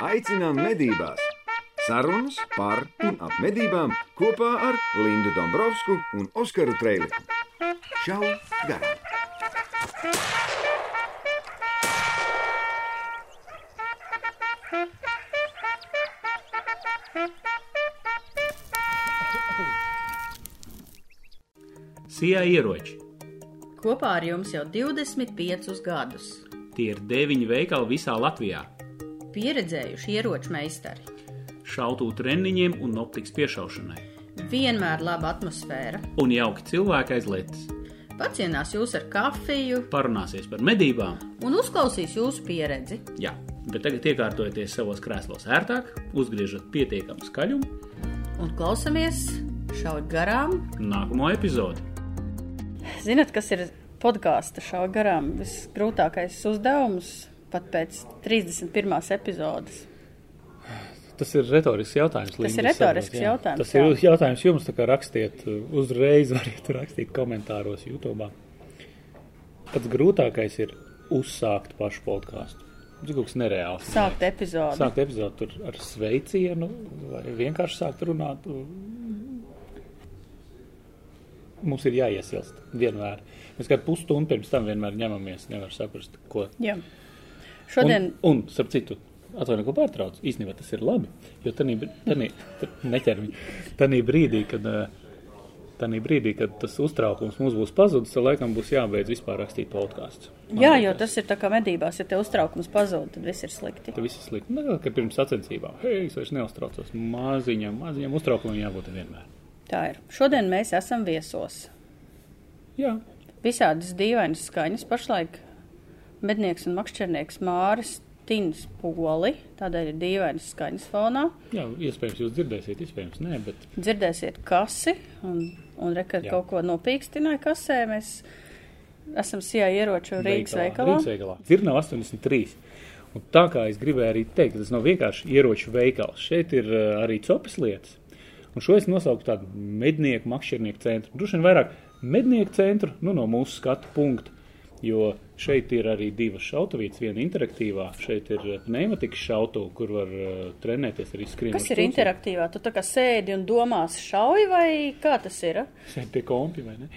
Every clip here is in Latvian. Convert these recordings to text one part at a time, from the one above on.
Aicinām medībās! Sarunas par un ap medībām kopā ar Lindu Dombrovskiju un Oskaru Trēliņu. Čau! Garām! Sijā ieroči. Kopā ar jums jau 25 gadus. Tie ir deviņi veikali visā Latvijā. Pieredzējuši ieroču meistari. Šautu treniņiem un optikas piešaušanai. Vienmēr laba atmosfēra. Un jauki cilvēki aiz lietas. Pacienās jūs ar kafiju Parunāsies par medībām. un uzklausīs jūsu pieredzi. Jā, bet tagad iekārtojieties savos krēslos ērtāk, uzgriežat pietiekamu skaļumu. Un klausamies šaut garām. Nākamo epizodi. Zinat, kas ir podkāstu šaut garām? Visgrūtākais uzdevums pat pēc 31. epizodes. Tas ir retorisks jautājums. Tas Linda, ir retorisks jā. jautājums, Tas jā. ir jautājums jums, kā rakstiet uzreiz, variet rakstīt komentāros YouTube. Pats grūtākais ir uzsākt pašu podkāstu. Tas ir kaut kas nereāls. Sākt epizodi. Sākt epizodu tur ar sveicienu vai vienkārši sākt runāt. Mums ir jāiesilst vienmēr. Mēs kādu pusstundu pirms tam vienmēr ņemamies, nevar saprast, ko. Jā. Šodien Un, un starp citu, atvainojiet, ko pārtrauc. Īstenībā tas ir labi. Jo. Tanī brīdī, kad, eh, tanī brīdī, kad tas uztraukums mums būs pazudis, tad laikam būs jābeidz vispār rakstīt podkāstus. Jā, jo tas ir tā kā medībās, ja te uztraukums pazūd, tad viss ir slikti. Tas viss ir slikti. Nē, ka pirms sacensībām, hei, es vairs neuztraucos. Maziņam, maziņam uztraukumam jābūt vienmēr. Tā ir. Šodien mēs esam viesos. Jā, Visādas dīvainas skaņas pašlaik mednieks un makšķernieks Māris Tins Poli, tādēļ ir dīvainas skaņas fonā. jā, iespējams jūs dzirdēsiet, iespējams nē, bet Dzirdēsiet kasi un, un rekad Jā. kaut ko nopīkstināja kasē. Mēs esam sijā ieroču Rīgas veikalā. Rīgas veikalā. Dzirnav 83. Un tā kā es gribēju arī teikt, tas nav vienkārši ieroču veikals. Šeit ir uh, arī copas lietas. Un šo es nosaucu tādu mednieku, makšķernieku centru. Droši vien vairāk mednieku centru, nu no mūsu skatu punkta. Jo šeit ir arī divas šautavietas, viena interaktīvā. Šeit ir uh, pneimatikas šautuve, kur var uh, trenēties arī skrienot. Kas ir interaktīvā? Tu tā kā sēdi un domās šauji vai kā tas ir? Šeit pie kompi, vai ne?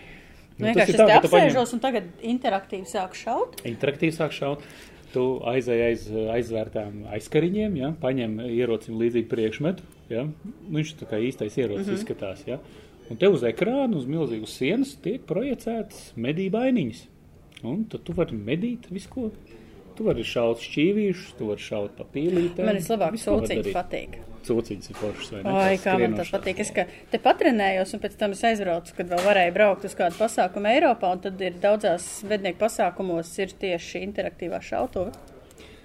Nu, tas vienkārši es te ka tu paņem- apsēžos un tagad interaktīvi sāku šaut. Interaktīvi sāk šaut. Tu aizej aiz aizvērtām aizkariņiem, ja? paņem ierocim līdzīgu priekšmetu. Ja? Nu, viņš tā kā īstais ierocis mm -hmm. izskatās. Ja? Un te uz ekrāna, uz milzīgas sienas, tiek projicētas medību ainiņas. Un tad tu vari medīt visu, ko. Tu vari šaut šķīvīšus, tu vari šaut pa pīlītēm. Man vislabāk darīt. patīk. Cūcītis ir foršs, vai ne? Ai, kā man tas patīk. Es ka te patrenējos, un pēc tam es aizbraucu, kad vēl varēju braukt uz kādu pasākumu Eiropā, un tad ir daudzās vednieku pasākumos ir tieši interaktīvā šautuve.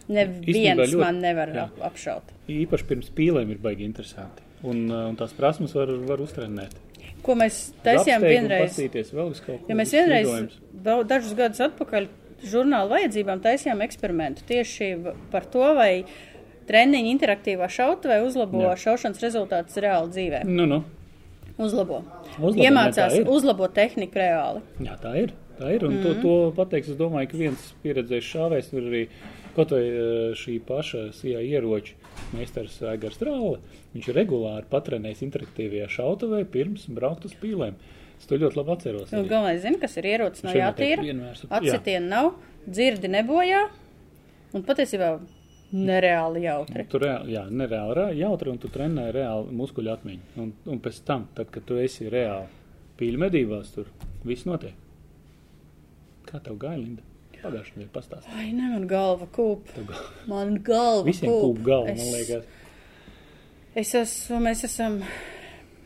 Neviens ļoti- man nevar jā. ap- apšaut. Īpaši pirms pīlēm ir baigi interesanti. Un, uh, un tās prasmes var, var uztrenēt. Ko mēs taisījām vienreiz? Ja mēs vienreiz, dažus gadus atpakaļ, žurnāla vajadzībām taisījām eksperimentu tieši par to, vai treniņi interaktīvā šautavē uzlabo Jā. šaušanas rezultātus reāli dzīvē. Nu, nu. Uzlabo. Uzlabo, Iemācās uzlabot tehniku reāli. Jā, tā ir. Tā ir. Un mm Mhm. -hmm. to, to pateiks, es domāju, ka viens pieredzējis šāvējs ir arī kaut vai eh, šī paša sijā ieroča meistars Aigars Trāle. Viņš regulāri patrenējis interaktīvajā šautavē pirms braukt uz pīlēm. Es to ļoti labi atceros. Nu, galvenais zina, kas ir ierocis no jātīra. Acitiena nav, dzirdi nebojā. Un patiesībā nereāli jautri. Tu reāli, jā, nereāli jautri, un tu trenē reāli muskuļu atmiņu. Un, un pēc tam, tad, kad tu esi reāli pīļu medībās, tur viss notiek. Kā tev Linda? Pagājušajā nedēļā pastāstīja. Ai, ne, man galva kūp. Man galva Visiem kūp. kūp galva, man Es- liekas. Es esmu, mēs esam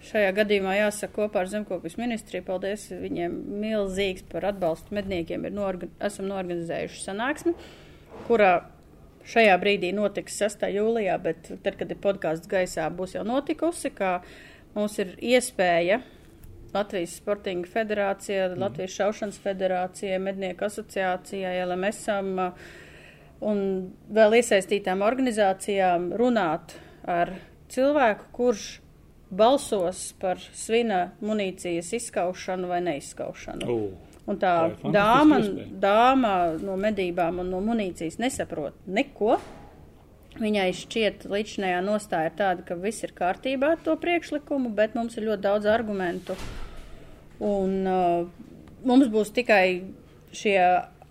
šajā gadījumā jāsaka kopā ar Zemkopijas ministriju. Paldies viņiem milzīgs par atbalstu medniekiem. Ir norga, esam norganizējuši sanāksmi, kurā šajā brīdī notiks 6. jūlijā, bet tad, kad ir podkāsts gaisā, būs jau notikusi, kā mums ir iespēja Latvijas Sportinga federācija, Latvijas šaušanas federācija, Mednieku asociācija, LMSam uh, un vēl iesaistītām organizācijām runāt ar cilvēku, kurš balsos par svina munīcijas izskaušanu vai neizskaušanu. O, Un tā Tā dāma, dāma no medībām un no munīcijas nesaprot neko. Viņai šķiet, līdzinājā nostāja ir tāda, ka viss ir kārtībā ar to priekšlikumu, bet mums ir ļoti daudz argumentu. Un uh, mums būs tikai šie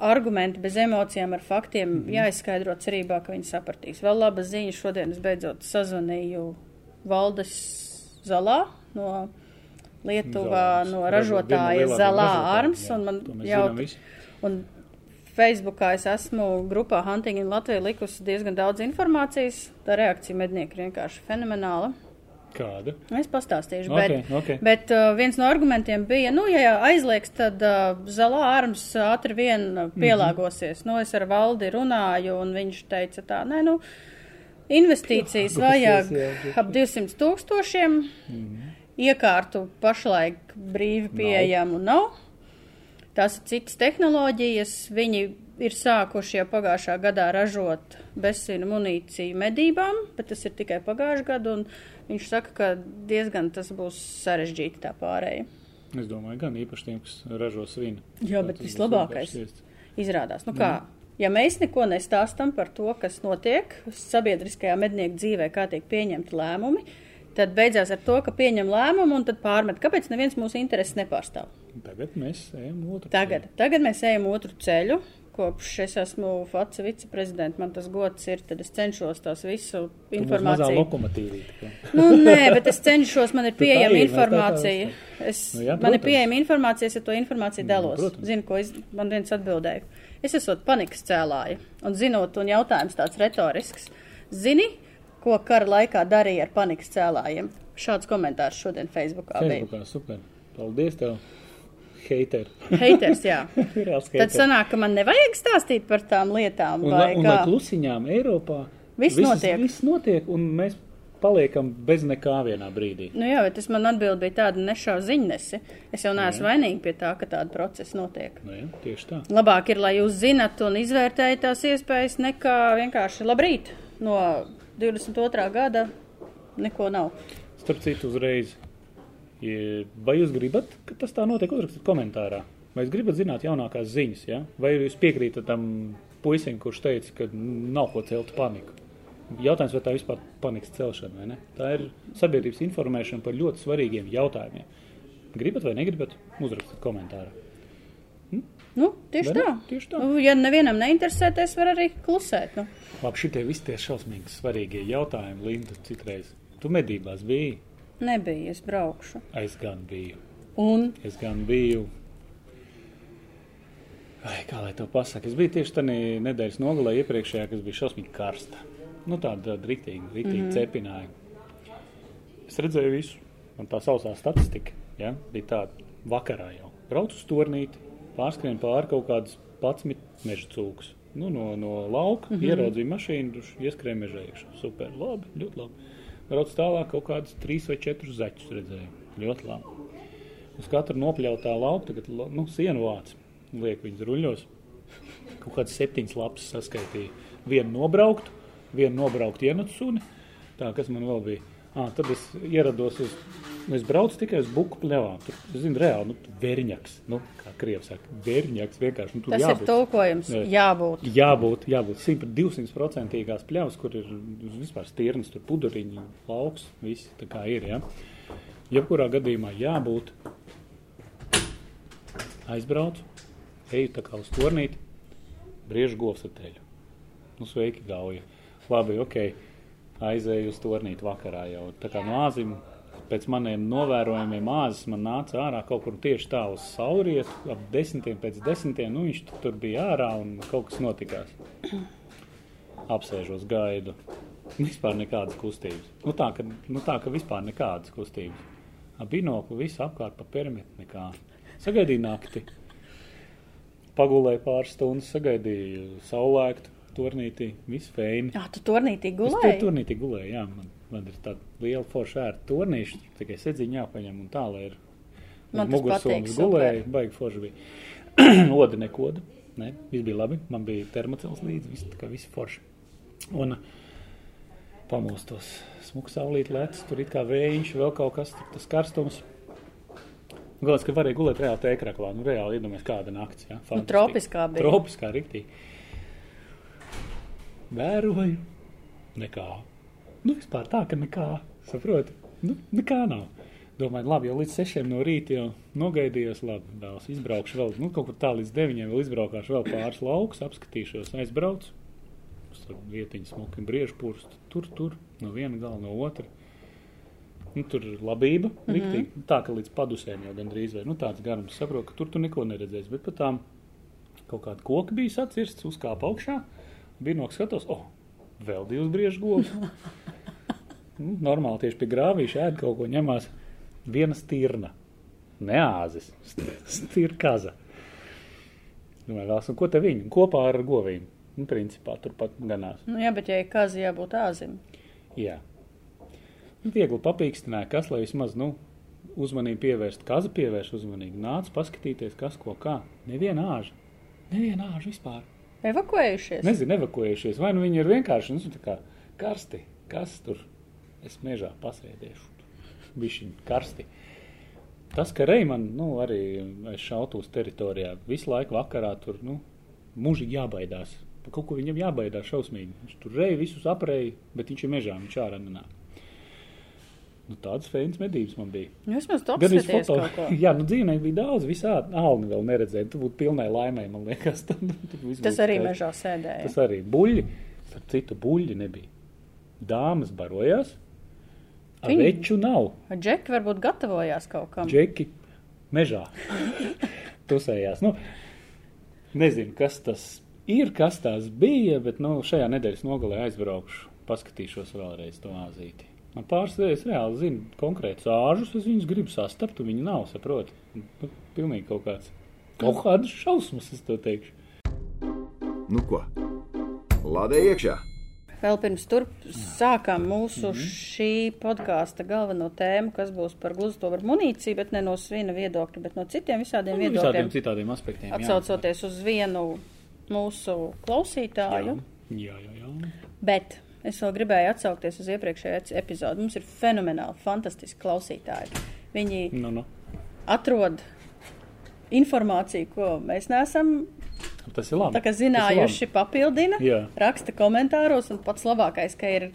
argumenti bez emocijām, ar faktiem mm -hmm. jāizskaidro cerībā, ka viņi sapratīs. Vēl labas ziņas šodien es beidzot sazvanīju Valdes Zalā no Lietuvā, Zalāns. no Ražo- ražotāja Zalā Arms, jā, un man jau. Un Facebookā es esmu grupā Hunting in Latviju likusi diezgan daudz informācijas. Tā reakcija mednieku ir vienkārši fenomenāla. Kāda? Es pastāstīšu, Ok, bet, ok. bet uh, viens no argumentiem bija, nu, ja aizliegs, tad uh, zalā arms ātri vien uh, pielāgosies. Nu, es ar valdi runāju, un viņš teica tā, nē, nu, investīcijas vajag ap 200 tūkstošiem, iekārtu pašlaik brīvi pieejamu nav. Tās ir citas tehnoloģijas. Viņi ir sākuši jau pagājušā gadā ražot bezsīnu munīciju medībām, bet tas ir tikai pagājušā gada. un Viņš saka, ka diezgan tas būs sarežģīti tā pārēja. Es domāju, gan īpaši tiem, kas ražo svinu. Jā, Tā bet vislabākais izrādās. Nu kā, ja mēs neko nestāstam par to, kas notiek sabiedriskajā mednieku dzīvē, kā tiek pieņemti lēmumi, tad beidzās ar to, ka pieņem lēmumu un tad pārmet, kāpēc neviens mūsu intereses nepārstāv. Tagad mēs ejam otru. Tagad, tagad mēs ejam otru ceļu. Kopš es esmu FACA viceprezidents, man tas gods ir, tad es cenšos tās visu informāciju. lokomotīvī. Nu, nē, bet es cenšos, man ir tā pieejama mēs tā informācija. Es, Nu jā, man ir protams. pieejama informācija, es ar to informāciju dalos. protams. Zinu, ko es, man viens atbildēja. Es esmu panikas cēlāja, un zinot, un jautājums tāds retorisks. Zini, ko kara laikā darīja ar panikas cēlājiem? Šāds komentārs šodien Facebookā bija. Facebookā super. Paldies tev, heiter. Heiters, jā. Tad sanāk, ka man nevajag stāstīt par tām lietām, Un, vai lai- un lai kā? klusiņām Eiropā Viss visas- notiek. Viss notiek, un mēs paliekam bez nekā vienā brīdī. Nu jā, bet tas man atbild bija tāda nešā ziņnesi. Es jau neesmu vainīga pie tā, ka tāda procesa notiek. Nu, jā, tieši tā. Labāk ir, lai jūs zinat un izvērtējat tās iespējas, nekā vienkārši labrīt no 22. gada neko nav. Starp citu, uzreiz, vai jūs gribat, ka tas tā notiek, uzrakstiet komentārā. Vai jūs gribat zināt jaunākās ziņas, ja? vai jūs piekrītat tam puisim, kurš teica, ka nav ko celt paniku? Jautājums, vai tā ir vispār panikas celšana vai ne? Tā ir sabiedrības informēšana par ļoti svarīgiem jautājumiem. Gribat vai negribat, uzrakstiet komentārā. Nu, tieši Vai ne? tā. Tieši tā. Nu, ja nevienam neinteresē, tas var arī klusēt. Nu. Labi, šitie visi tie šausmīgi svarīgie jautājumi, Linda, citreiz. Tu medībās biji, Nebija, es braukšu. es gan biju. Un Es gan biju. Ai, kā lai to pasakā? Es biju tieši tādā nedēļas nogalē iepriekšējā, kas bija šausmīgi karsta. Nu, tāda rīktīga, rīktīga mm -hmm. cepināja. Es redzēju visu, un tā sausā statistika ja, bija tāda vakarā jau. Braucu uz turnīti, pārskrien pāri kaut kādas 11 meža cūkas. Nu, no, no lauka mm -hmm. ieraudzīju mašīnu, ieskrēju mežā iekšā. Super, labi, ļoti labi. Braucu tālāk kaut kādas 3 vai 4 zeķus redzēju. Ļoti labi. Uz katru nopļautā lauka tagad nu, sienu vāc. Liek viņas ruļļos. Kaut kādas septiņas lapas saskaitīja. Vienu nobraukt, vienu nobraukt ienetu suni. Tā, kas man vēl bija. À, tad es ierados uz, nu, es braucu tikai uz buku pļavām. Tur, es zinu, reāli, nu, verņaks, nu, kā krievi saka, verņaks vienkārši. Nu, tas jābūt. ir tulkojums. Jā. Jābūt. Jābūt, jābūt 100 procentīgās pļavas, kur ir vispār stirnas, tur puduriņi, lauks, viss tā kā ir. Ja? Jebkurā gadījumā jābūt. Aizbraucu, eju tā kā uz turnīti, briežu govs ar teļu. Nu, sveiki, gauja. Labi, ok, aizēju uz turnīti vakarā jau. Tā kā no āzim, pēc maniem novērojumiem āzis man nāca ārā kaut kur tieši tā uz saurietu, ap desmitiem pēc desmitiem, nu viņš tur bija ārā un kaut kas notikās. Apsēžos, gaidu. Vispār nekādas kustības. Nu tā, ka, nu tā, ka vispār nekādas kustības. Ar binoklu visu apkārt pa perimetru nekā. Sagaidīju nakti. Pagulēju pāris stundas, sagaidīju saulēktu turnītī, viss feini. Jā, tu turnītī Es tur gulēji. turnītī gulēju, jā, man, man ir tāda liela forša ērta turnīša, tikai sedziņa jāpaņem un tā, lai ir mugursomas gulēju, baigi forša bija. Oda nekoda, ne, viss bija labi, man bija termocels līdzi, viss, tā kā visi forši. Un pamostos, smuks saulīt lec, tur it kā vējiņš, vēl kaut kas, tur tas karstums. Galvenais, ka varēja gulēt reāli tēkraklā, nu reāli iedomājies kāda nakts, jā, Nu, tropiskā bija. Tropiskā, riktīgi. Vēroju, Nekā. Nu, vispār tā, ka nekā. Saproti? Nu, nekā nav. Domāju, labi, jau līdz sešiem no rīta jau nogaidījos, labi, vēlas izbraukšu vēl, nu, kaut kur tā līdz deviņiem vēl izbraukāšu vēl pāris laukus, apskatīšos, aizbraucu. Tādu vietiņu smuki briežu purstu. Tur, tur, no viena gala, no otra. Nu, tur ir labība, mm -hmm. riktīgi. Tā, ka līdz padusēm jau gandrīz vai, nu, tāds garums saprot, ka tur tu neko neredzēsi, bet pat tām kaut kāda koka bija sacirsts, uzkāpa augšā, bija noskatos, oh, vēl divas briežu govs. nu, normāli tieši pie grāvīša ēd kaut ko ņemās viena stirna, ne āzis, stirna kaza. Domāju, vēlas, un ko te viņi kopā ar govīm? Nu, principā turpat ganās. Nu, jā, bet ja ir kazi, jābūt āzim. Jā. Nu, viegli papīkstināja, kas, lai vismaz, nu, uzmanību pievērst, kaza pievērš uzmanību. Nāc paskatīties, kas ko kā. Neviena āža. Neviena āža vispār. Evakuējušies? Nezinu, evakuējušies. Vai nu viņi ir vienkārši, nu, kā karsti. Kas tur? Es mežā pasēdēšu. Bišķiņ karsti. Tas, ka Reiman, nu, arī aiz šautūs teritorijā, visu laiku vakarā tur, nu, mūžīgi jābaidās. Par kaut ko viņam jābaidās šausmīgi. Viņš tur reja visus aprēja, bet viņš ir mežā, viņš ārā nenāk. Nu, tādas fēnas medības man bija. Apskaties foto. kaut ko. Jā, nu dzīvē bija daudz, visādi. Alni vēl neredzēja. Tu būtu pilnai laimē, man liekas. Tad, Tas arī skaisti. mežā sēdēja. Tas arī buļļi. Starp citu, buļļi nebija. Dāmas barojās. Viņi- Veču nav. Džeki varbūt gatavojās kaut kam. Džeki mežā. Tusējās. Nu, nezinu, kas tas ir, kas tās bija, bet nu, šajā nedēļas nogalē aizbraukšu. Paskatīšos vēlreiz to āzīti. Man pāris reizes reāli zinu konkrētus āžus, es viņus gribu sastapt, un viņi nav, saproti. Nu, pilnīgi kaut kāds. Kaut kādas šausmas, es to teikšu. Nu ko? Lādē iekšā! Vēl pirms tur sākām mūsu šī podkāsta galveno tēmu, kas būs par gluzdobru munīciju, bet ne no svina viedokļa, bet no citiem visādiem Nu, viedokļiem. visādiem citādiem aspektiem. jā. Atsaucoties uz vienu mūsu klausītāju. Jā, jā, jā. Bet es vēl gribēju atsaukties uz iepriekšējo epizodi. Mums ir fenomenāli, fantastiski klausītāji. Viņi Nu, nu. atrod informāciju, ko mēs neesam Tas ir labi. tā kā zinājuši, papildina, Jā. raksta komentāros, un pats labākais, ka ir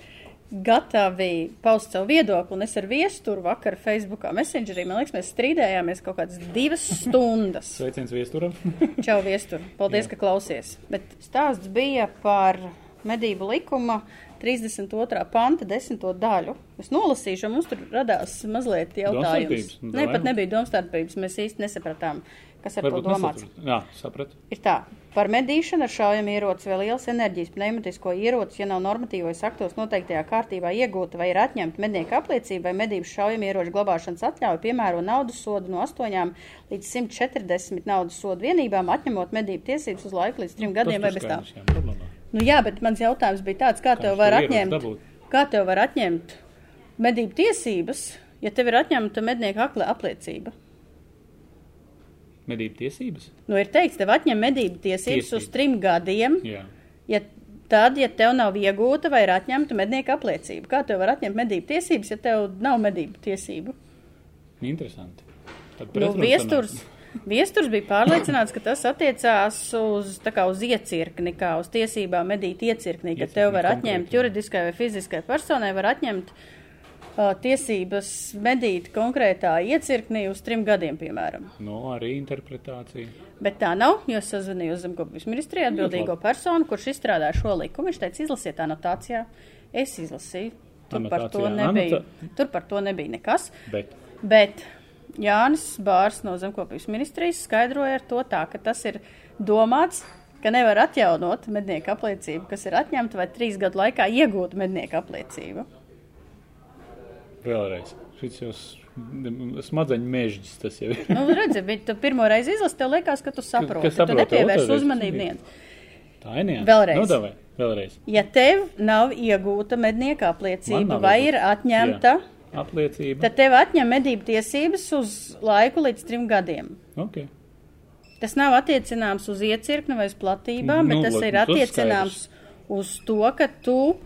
gatavi paust savu viedokli. Un es ar viesturu vakar Facebookā Messengerī, man liekas, mēs strīdējāmies kaut kādas divas stundas. Sveiciens viesturam. Čau, viestur! Paldies, Jā. ka klausies! Bet stāsts bija par medību likuma 32. panta 10. daļu. Es nolasīšu, un mums tur radās mazliet jautājums. Davai. pat nebija domstarpības, mēs īsti nesapratām, kas ar to Varbūt domāts. nesapratu. Jā, sapratu. Ir tā, par medīšanu ar šaujam ieroci vai liels enerģijas pneumatisko ieroci, ja nav normatīvos aktos noteiktajā kārtībā iegūta vai ir atņemta mednieka apliecība vai medības šaujam ieroču glabāšanas atļauja, piemēro naudas sodu no 8 līdz 140 naudas sodu vienībām, atņemot medību tiesības uz laiku līdz 3 gadiem vai bez tā. jā. Nu jā, bet mans jautājums bija tāds, kā, Kā tev var atņemt, kā tev var atņemt medību tiesības, ja tev ir atņemta mednieka apliecība? Medību tiesības? Nu, ir teikts, tev atņem medību tiesības Tiesības. uz trim gadiem. Jā. Ja tad, ja tev nav iegūta vai ir atņemta mednieka apliecība, kā tev var atņemt medību tiesības, ja tev nav medību tiesību? Interesanti. Tad Nu, viesturs. Viesturs bija pārliecināts, ka tas attiecās uz, kā uz iecirkni, kā uz tiesībām medīt iecirknī, ka Iecirkni tev var konkrēti, atņemt juridiskai vai fiziskai personai, var atņemt uh, tiesības medīt konkrētā iecirknī uz trim gadiem, piemēram. Nu, arī interpretācija. Bet tā nav, jo es sazvanīju uz Zemkopības ministriju atbildīgo labi. personu, kurš izstrādāja šo likumu. Viņš teica, izlasiet anotācijā. Es izlasīju. Tur par, to Anotācijā. nebija, Anota- tur par to nebija nekas. Bet Bet Jānis Bārs no Zemkopības ministrijas skaidroja ar to tā, ka tas ir domāts, ka nevar atjaunot mednieku apliecību, kas ir atņemta vai trīs gadu laikā iegūta mednieku apliecība. vēlreiz. Šis jau smadzeņu mežģis tas jau ir. Nu, redzi, bet tu pirmo reizi izlasi, tev liekas, ka tu saproti. Tu saproti, nepievērsi otrreiz uzmanību niec. Tā ir nianses. Vēlreiz. Nu, davai, vēlreiz. Ja tev nav iegūta mednieka apliecība vai ir atņemta, Jā. Apliecība. tad tev atņem medību tiesības uz laiku līdz trim gadiem. Okay. Tas nav attiecināms uz iecirkni vai uz platībām, Nu, bet tas la- ir tas attiecināms uz to, ka tu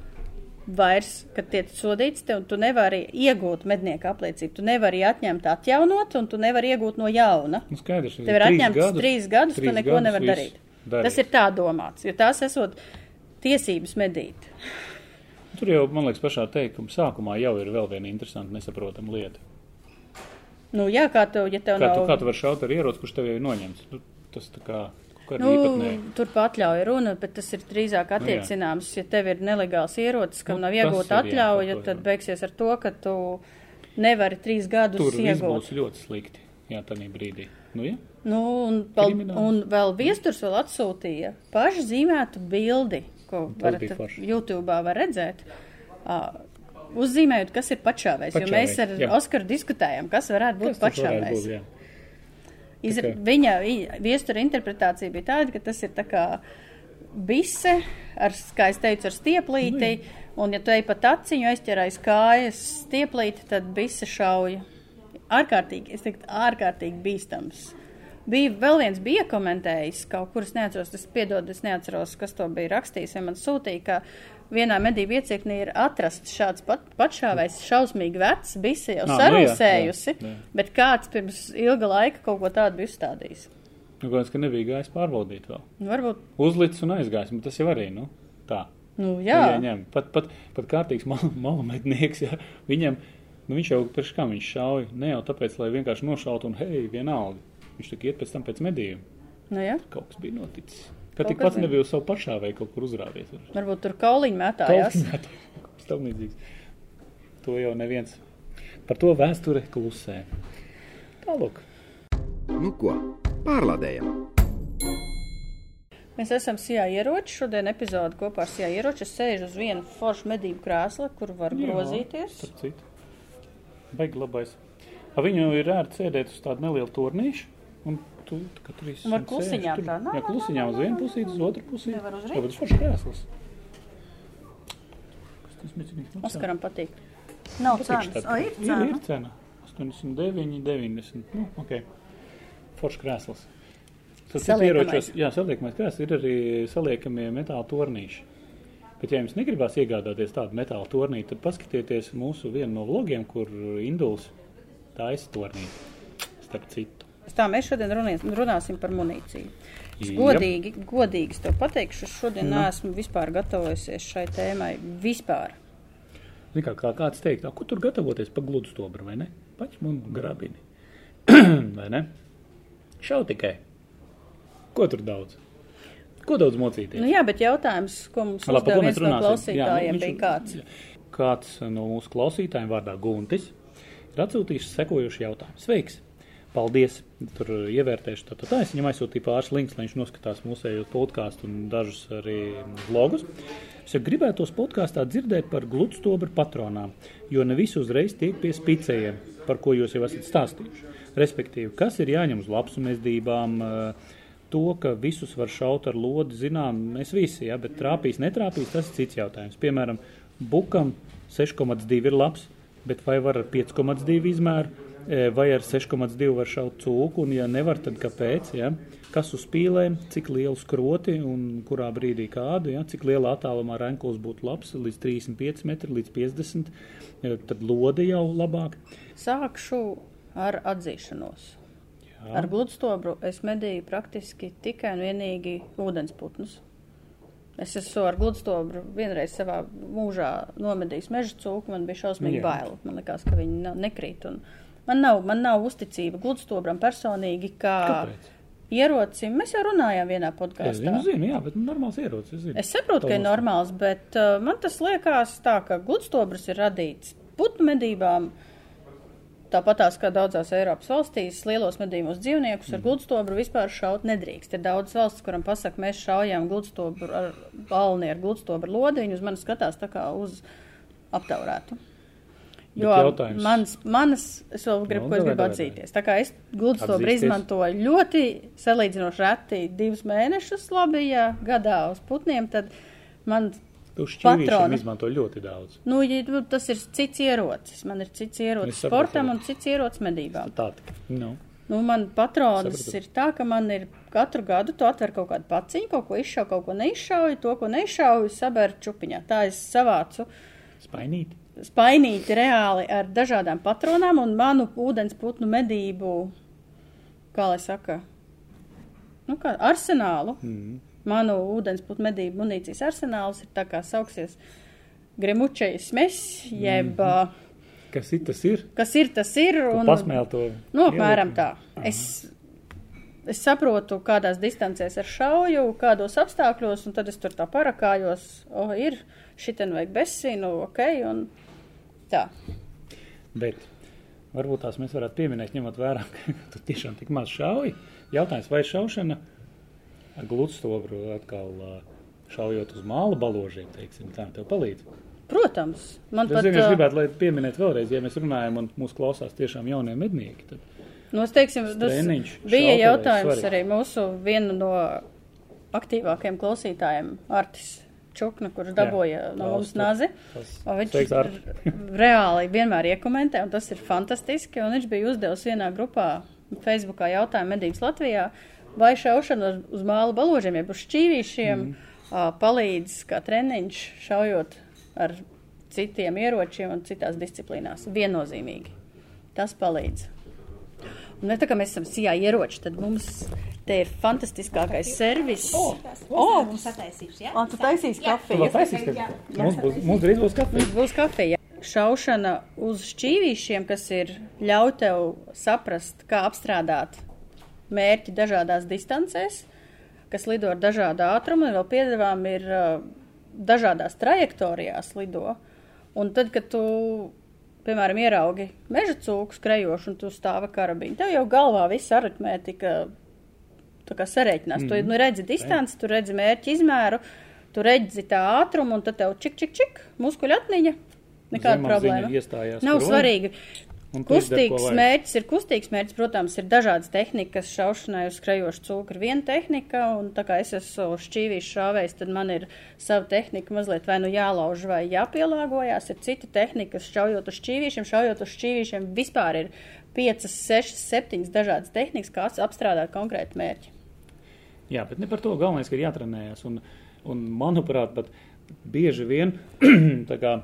vairs, kad tiek sodīts, tev tu nevari iegūt mednieka apliecību. Tu nevari atņemt, atjaunot, un tu nevari iegūt no jauna. Nu, skaidrs, Tev ir atņemts trīs gadus, tu trīs neko gadus nevari darīt. darīt. Tas ir tā domāts, jo tās esot tiesības medīt. Tur jau, man liekas, pašā teikuma sākumā jau ir vēl viena interesanta, nesaprotama lieta. Nu, jā, kā tev, ja tev Kā nav. tu, kā tu vari šaut ar ieroci, kurš tev jau ir noņemts? Nu, tas tā kā Nu, īpatnēja. tur atļauja runa, bet tas ir drīzāk attiecināms, ja tev ir nelegāls ierocis, kam Nu, nav tas iegūta jā, atļauja, to tad jā. beigsies ar to, ka tu nevari trīs gadus Tur iegūt. būs ļoti slikti. Jā, tādā brīdī. Nu, jā. Nu, un, Krimināls. un vēl viesturs vēl atsūtīja pašu zīmētu bildi, ko varat. YouTube var redzēt. Uh, uzzīmējot, kas ir pašāvējs, jo mēs ar jā. Oskaru diskutējam, kas varētu būt Kas tas varētu būt, jā. Tā kā- viņa viestura interpretācija bija tāda, ka tas ir tā kā bise, ar, kā es teicu, ar stieplīti, Nu, un ja tu ej pa taciņu, aizķer aiz kājas stieplīti, tad bise šauja. Ārkārtīgi, es teiktu, ārkārtīgi bīstams. Bija vēl viens bija komentējis, kaut kur es neatceros, es piedod, es neatceros, kas to bija rakstījis, vai man sūtīja, ka vienā medību iecirknī ir atrasts šāds pat, patšāvais šausmīgi vecs, bise jau nu sarūsējusi, jā. bet kāds pirms ilga laika kaut ko tādu bija uzstādījis. Nu, kāds, ka nebija gājis pārbaudīt vēl. Nu, Varbūt, Uzlicis un aizgājis, bet tas jau arī, nu, tā. nu Nu, jā, ieņem. Pat, pat, pat kārtīgs mal- malametnieks, jā, viņam, nu, viņš jau priekš kā viņš šauja, ne jau tāpēc, lai vienkārši nošautu un, hei, vienalga. Viņš tik iet pēc tam pēc medījuma. nu jā, Kaut kas bija noticis. Ka tik pats bija. nebija uz savu pašā vai kaut kur uzrāvies. varbūt tur kauliņi mētājās. Kaut kas tam līdzīgs. To jau neviens. Par to vēsture klusē. Tālāk. Nu ko, pārlādējam! Mēs esam Sijā ieroči, šodien epizodi kopā ar Sijā ieroči. Es sēžu uz vienu foršu medību krēsla, kur var Jā, grozīties. Baigi labais. A viņu ir ērti sēdēt uz tādu nelielu turnīšu. Un tu, ka tur Un var klusiņām tā, nā, Jā, nā, klusiņām nā, uz vienu pusīti, uz otru pusīti. Nevar uz Jā, rītu. bet tas foršs krēsls. Kas tas mecinīgs maksā? Oskaram patīk. Nav cenas. O, ir Ir, ir cena. cena. 89, 90. Nu, ok. Foršs krēsls. Tas ir ieročos, jā, saliekamais krēsls ir arī saliekamie metāla tornīši. Bet, ja jums negribās iegādāties tādu metāla tornīti, tad paskatieties mūsu vienu no vlogiem, kur Induls taisa tornīti. Starp citu. Tā mēs šodien runās, runāsim par munīciju. Es Jā. godīgi, godīgi tev pateikšu, es šodien Nu. neesmu vispār gatavojusies šai tēmai. Vispār. Zini, kā, kā kāds teikt, "A, ko tur gatavoties pa gludu stobru, vai ne? Paņem un grabini. vai ne? Šau tikai. Ko tur daudz? Ko daudz mocīties? Nu jā, bet jautājums, ko mums par uzdeva viens no runāsim? klausītājiem, nu, bija kāds. jā. Kāds no mūsu klausītājiem vārdā Guntis ir atsūtījis sekojušu jautājumu. Sveiks! Paldies! Tur ievērtēšu tā, tā, tā. Es viņam aizsūtīju pāris links, lai viņš noskatās mūsējos podkāstu un dažus arī vlogus. Es jau gribētu tos podkāstā dzirdēt par gludstobru patronām, jo ne visi uzreiz tiek pie spicējiem, par ko jūs jau esat stāstījuši. Respektīvi, kas ir jāņem uz lapsu mezdībām, eh, to, ka visus var šaut ar lodi, zinām, mēs visi, ja, bet trāpīs, netrāpīs, tas ir cits jautājums. Piemēram, bukam 6,2 ir labs, bet vai var ar 5,2 izmēru, vai ar 6,2 var šaut cūku, un ja nevar, tad kāpēc, ja? kas uz spīlēm, cik lielu skroti un kurā brīdī kādu, ja? cik lielā attālumā renkuls būtu labs, līdz 35 metri, līdz 50, e, tad lode jau labāk. Sākšu ar atzīšanos. Jā. Ar gludstobru es medīju praktiski tikai un vienīgi ūdensputnus. Es esmu ar gludstobru vienreiz savā mūžā nomedījis meža cūku, man bija šausmīgi bail. Man liekas, ka viņi nekrīt. Un man, nav, man nav uzticība gludstobram personīgi, kā Kāpēc? ierocim. Mēs jau runājām vienā Es podkāstā. zinu, zinu, jā, bet nu, normāls ierocis. Es. Es saprotu, ka ir normāls, bet uh, man tas liekas tā, ka gludstobrs ir radīts putnu medībām. Tāpat tās kā daudzās Eiropas valstīs, lielos medījumos dzīvniekus Mhm. ar gludstobru vispār šaut nedrīkst. Ir daudz valsts, kuram pasaka, mēs šaujam gludstobru ar balni ar gludstobru lodi, viņi uz mani skatās tā kā uz aptaurētu. Jo jautājums- mans, manas, es vēl gribu, Nu, ko es davai, gribu atzīties. Tā kā es gludstobru Atzīsties. izmantoju ļoti salīdzinoši reti divus mēnešus labi, ja gadā uz putniem, tad man patroni. izmanto ļoti daudz. Nu, ja, nu, tas ir cits ierocis. Man ir cits ierocis sportam un cits ierocis medībām. Tā. Nu. Nu, man patronas Sapratu. ir tā, ka man ir katru gadu tu atver kaut kādu paciņu, kaut ko izšauju, kaut ko neizšauju, to, ko neizšauju, saberu čupiņā. Tā es savācu Spainīt. Spainīti reāli ar dažādām patronām un manu ūdens putnu medību, kā lai saka, nu kā arsenālu. Mm. Manu ūdens putnu medību munīcijas arsenāls ir tā kā sauksies gremučais mes, jeb mm. Kas ir tas ir? kas ir tas ir. Un... Pasmēl to. Nu, apmēram tā. Es, es saprotu, kādās distancēs ar šauju, kādos apstākļos, un tad es tur tā parakājos, o, oh, ir, šitien vajag besīnu, ok, un tā. Bet varbūt tās mēs varētu pieminēt, ņemot vērā, ka tu tiešām tik maz šauji. Jautājums, vai šaušana ar gludstobru atkal šaujot uz māla baložiem, teiksim, tā tev palīdz? Protams, man Es pat. vienkārši ā, gribētu, lai pieminētu vēlreiz, ja mēs runājam un mūsu klausās tiešām jaunie mednieki, tad Nu, es teiksim, tas bija jautājums arī mūsu viena no aktīvākajiem klausītājiem, Artis Čukna, kurš dabūja no mums nazi. viņš reāli vienmēr iekomentē, un tas ir fantastiski. Un viņš bija uzdevis vienā grupā, Facebookā jautājumu medības Latvijā, vai šaušana uz, uz māla baložiem, jeb uz šķīvīšiem, mm. uh, palīdz kā treniņš šaujot ar citiem ieročiem un citās disciplīnās. Viennozīmīgi. Tas palīdz. Ne tā kā mēs esam sijā ieroči, tad mums te ir fantastiskākais servis. O, O, mums sataisīšu, jā? Ā, tu taisīsi Tu kafiju. vēl taisīs, ka mums būs, mums drīz būs kafija. Mums būs kafija. Šaušana uz šķīvīšiem, kas ir ļauj tev saprast, kā apstrādāt mērķi dažādās distancēs, kas lido ar dažādu ātrumu, un vēl piedevām ir dažādās trajektorijās lido. Un tad, kad tu, piemēram, ieraugi meža cūku skrejošu un tu stāvi karabiņu, tev jau galvā viss aritmētika tā kā sarēķinās. Mm. Tu nu, redzi distanci, tu redzi mērķi izmēru, tu redzi tā ātrumu, un tad tev čik, čik, čik, muskuļu atmiņa. Nekāda Zemapziņa problēma. Nav svarīgi. Kustīgs vajag. mērķis ir kustīgs mērķis, protams, ir dažādas tehnikas. Šaušanai uz skrejošu cūku ir viena tehnika, un tā kā es esmu šķīvījis šāvējs, tad man ir sava tehnika mazliet vai nu jālauž vai jāpielāgojās. Ir cita tehnika, šaujot uz šķīvīšiem, šaujot uz šķīvīšiem vispār ir 5, 6, 7 dažādas tehnikas, kā apstrādāt konkrētu mērķi. Jā, bet ne par to galvenais, ka ir jātrenējas. Un, un manuprāt, pat bieži vien tā kā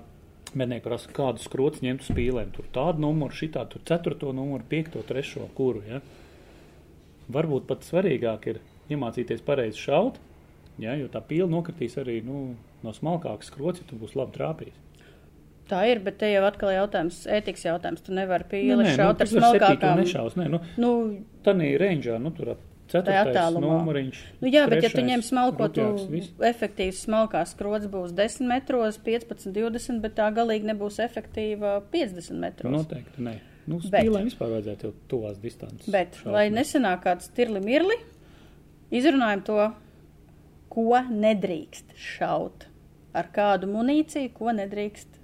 mednieki prasa, kādu skrotu ņemt uz spīlēm. Tur tādu numuru, šitā, tur ceturto numuru, piekto, trešo, kuru. Ja? Varbūt pat svarīgāk ir iemācīties pareizi šaut, ja? jo tā pīle nokritīs arī nu, no smalkākas skrots, ja tu būsi labi trāpījis. Tā ir, bet te jau atkal jautājums, ētikas jautājums. Tu nevari Nē, pīli nē, šaut tu ar smalkākām. Nešaus, nē, nu, Nu, Tanī rangeā, nu, tur ceturtais attālumā. numuriņš. Nu, jā, bet ja tu trešais, ņem smalko, tu efektīvs smalkās skrots būs 10 metros, 15, 20, bet tā galīgi nebūs efektīva 50 metros. Noteikti, nē. Nu, spīlēm vispār vajadzētu jau tuvās distances. Bet, šaut. lai nesanāk kāds tirli mirli, izrunājam to, ko nedrīkst šaut. Ar kādu munīciju, ko nedrīkst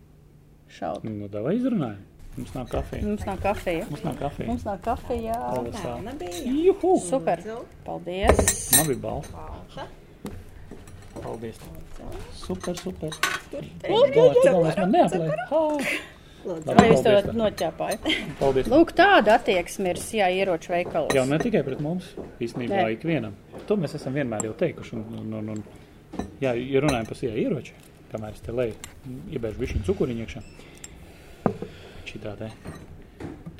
šaut. Nu, davai izrunājam. Mums nav kafija. Mums nav kafija. Mums nav kafija. Mums nav kafija. Paldies, tā. Nebija. Juhu! Super. Paldies. Man bija balva. Paldies. Super, super. Galvenais man neaplēja. Vai jūs to noķēpājat? Paldies. Lūk, tāda attieksme ir jā, ieroču veikalos. Jā, ne tikai pret mums, īstenībā Nē. ikvienam. To mēs esam vienmēr jau teikuši. Un, un, un, un, jā, ja runājam par sijā ieroči, kamēr es te leju, iebēršu višķiņu cukuriņu iekšā. Šitā te.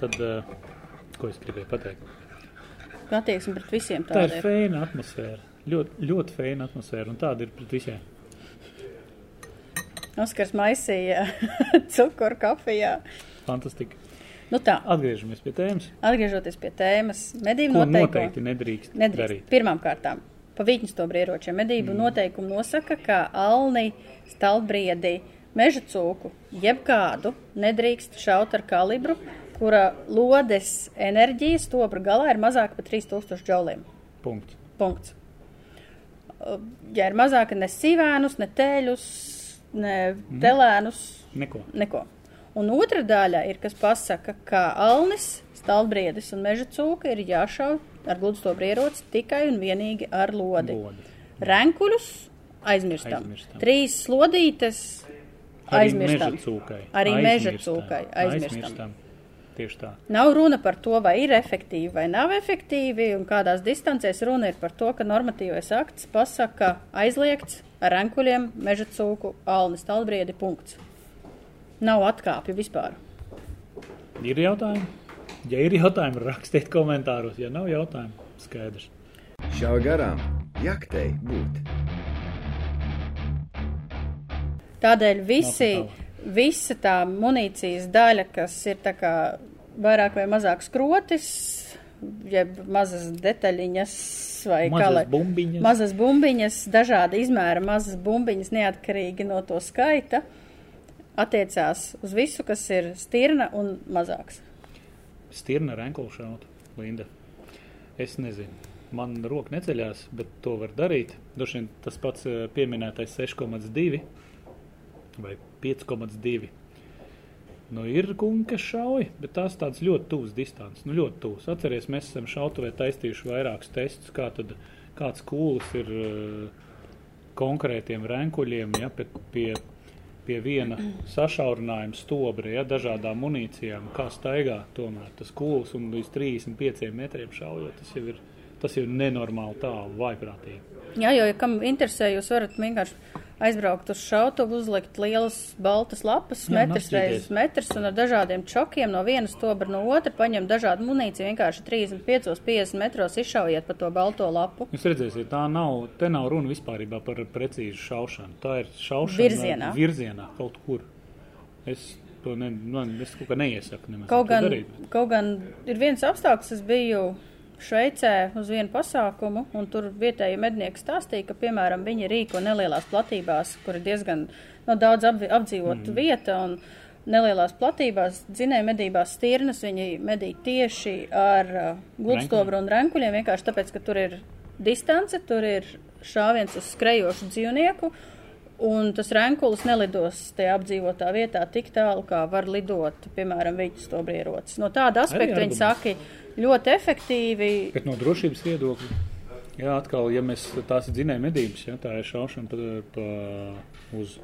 Tad, uh, ko es gribēju pateikt? Attieksme pret visiem Tā ir fēna atmosfēra. Ļoti, ļoti fēna atmosfēra, un tāda ir pret visiem. Oskars maisīja cukuru kafijā. Fantastika. Nu tā, Atgriežamies pie tēmas. atgriežoties pie tēmas, medību Ko noteikumi. noteikti nedrīkst, Nedrīkst. darīt. Pirmām kārtām, pa vītņstobri ieročiem medību mm. noteikumi nosaka, ka alni, stalbriedi, meža cūku, jebkādu nedrīkst šaut ar kalibru, kura lodes enerģija stobra galā ir mazāka par 3000 džauliem. Punkts. Punkts. Uh, Ja ir mazāka ne sīvēnus, ne tēļus, ne telēnus, Neko. neko. Un otra daļa ir, kas pasaka, ka alnis, stalbriedis un meža cūka ir jāšauj ar gludstobru ieroci tikai un vienīgi ar lodi. Lodi. Renkuļus aizmirstam. Aizmirstam. Trīs slodītes aizmirstam. Arī meža Aizmirstam. cūkai aizmirstam. Tieši tā. Nav runa par to, vai ir efektīvi vai nav efektīvi, un kādās distancēs runa ir par to, ka normatīvais akts pasaka aizliegts ar renkuļiem, meža cūku, alnis, talbriedi, punkts. Nav atkāpju vispār. Ir jautājumi? Ja ir jautājumi, rakstiet komentāros. Ja nav jautājumu, skaidrs. Šāva garām, jaktei būt. Tādēļ visi, visa tā munīcijas daļa, kas ir tā kā vairāk vai mazāk skrotis, jeb mazas detaļiņas vai Mazas lai- bumbiņas. mazas bumbiņas, dažāda izmēra mazas bumbiņas neatkarīgi no to skaita, attiecās uz visu, kas ir stirna un mazāks. Stirna renkulšauta, Linda. Es nezinu. Man roka neceļās, bet to var darīt. Droši vien tas pats eh, pieminētais 6,2 vai 5,2. Nu, ir kungi, kas šauj, bet tās tādas ļoti tuvas distances. Nu, ļoti tuvas. Atcerieties, mēs esam šautavē taistījuši vairākus testus, kā tad, kāds kūlis ir uh, konkrētiem renkuļiem, ja, pie, pie, pie viena sašaurinājuma stobra, ja, dažādām munīcijām, kā staigā tomēr tas kūlis un līdz 35 metriem šaujot, tas jau ir, tas jau ir nenormāli tālu, vaiprātīgi. Jā, jo, ja kam interesē, jūs varat vienkārši aizbraukt uz šautuvu, uzlikt lielas baltas lapas, Jā, metrs reizes metrs un ar dažādiem čokiem no vienas stobra no otra paņemt dažādu munīciju, vienkārši 35-50 metros izšaujiet pa to balto lapu. Jūs redzēsiet, tā nav, te nav runa vispārībā par precīzu šaušanu. Tā ir šaušana Virzienā. virzienā kaut kur. Es to ne, man, es kaut kā neiesaku nemaz Kaut gan, darīt. kaut gan ir viens apstākļus, es biju Šveicē uz vienu pasākumu, un tur vietēji mednieki stāstīja, ka, piemēram, viņi rīko nelielās platībās, kur ir diezgan no, daudz apvi- apdzīvota mm. vieta, un nelielās platībās, dzinēja medībās stirnas, viņi medī tieši ar uh, gludstobru un renkuļiem, vienkārši tāpēc, ka tur ir distance, tur ir šāviens uz skrejošu dzīvnieku, Un tas renkulis nelidos tajā apdzīvotā vietā tik tālu, kā var lidot, piemēram, viņas to brierocis. No tāda aspekta viņi saka, ļoti efektīvi. Bet no drošības viedokļa, jā, atkal, ja mēs tās ir dzinēja medības, ja, tā ir šaušana pa, pa, uz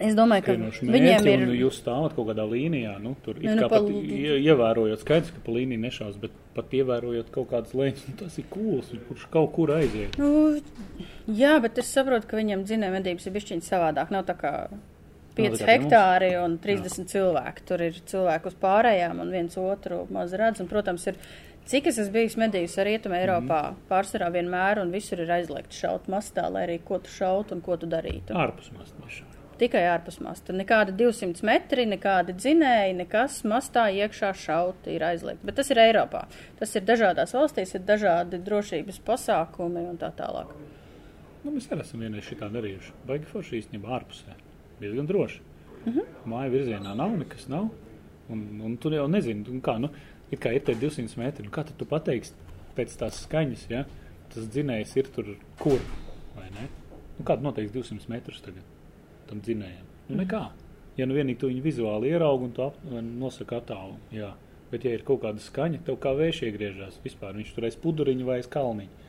Es domāju, ka skrienošu viņiem ir. un jūs stāvat kaut kādā līnijā, nu, tur it Nu, nu, pat ievērojot, skaidrs, ka pa līniju nešaus, bet pat ievērojot kaut kādas lēņas, nu, tas ir kūls, kurš kaut kur aiziet. Nu, jā, bet es saprotu, ka viņiem dzinēja medības ir bišķiņas savādāk. Nav tā kā 5 tā kā pie mums. hektāri un 30 cilvēki. Tur ir cilvēki uz pārējām un viens otru maz redz. Un, protams, ir. Cik es esmu bijis medījis ar Rietumu Eiropā, mm. pārsvarā vienmēr, un visur ir aizliegts šaut mastā, lai arī ko tu šaut un ko tu darītu. Ārpus mast nešauj. Tikai ārpus masta. Nekādi 200 metri, nekādi dzinēji, nekas mastā iekšā šaut ir aizliegts. Bet tas ir Eiropā. Tas ir dažādās valstīs, ir dažādi drošības pasākumi un tā tālāk. Nu, mēs arī esam vienreiz šitā darījuši. Baigi forši īstenībā ārpusē. Bija gan droši. Uh Mhm. -huh. Māja virzienā nav, nekas nav. Un, un tu jau nezini, un kā, nu, it kā ir tie 200 metri. Nu, kā tu pateiksi pēc tās skaņas, ja tas dzinējs ir tur kur, vai ne? Nu, kādu noteikti 200 metrus tagad tam dzinējam? Nu, nekā. Ja nu vienīgi tu viņu vizuāli ieraugi un tu ap, nosaka attālu, jā. Bet, ja ir kaut kāda skaņa, tev kā vējš iegriežās vispār, viņš tur aiz puduriņu vai aiz kalniņu.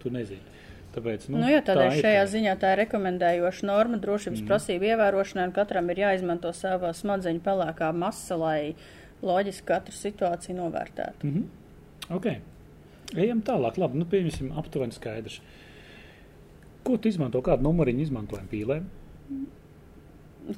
Tu nezini. Tāpēc, nu, Nu, jā, tādēļ tā šajā tā. ziņā tā ir rekomendējoša norma drošības mm. prasību ievērošanai, un katram ir jāizmanto sava smadzeņu pelēkā masa, lai loģiski katru situāciju novērtētu. Mhm. Ok. Ejam tālāk. Labi, nu, pieņemsim aptuveni skaidrs. Ko tu izmanto? Kādu numuriņu izmantojam pīlēm?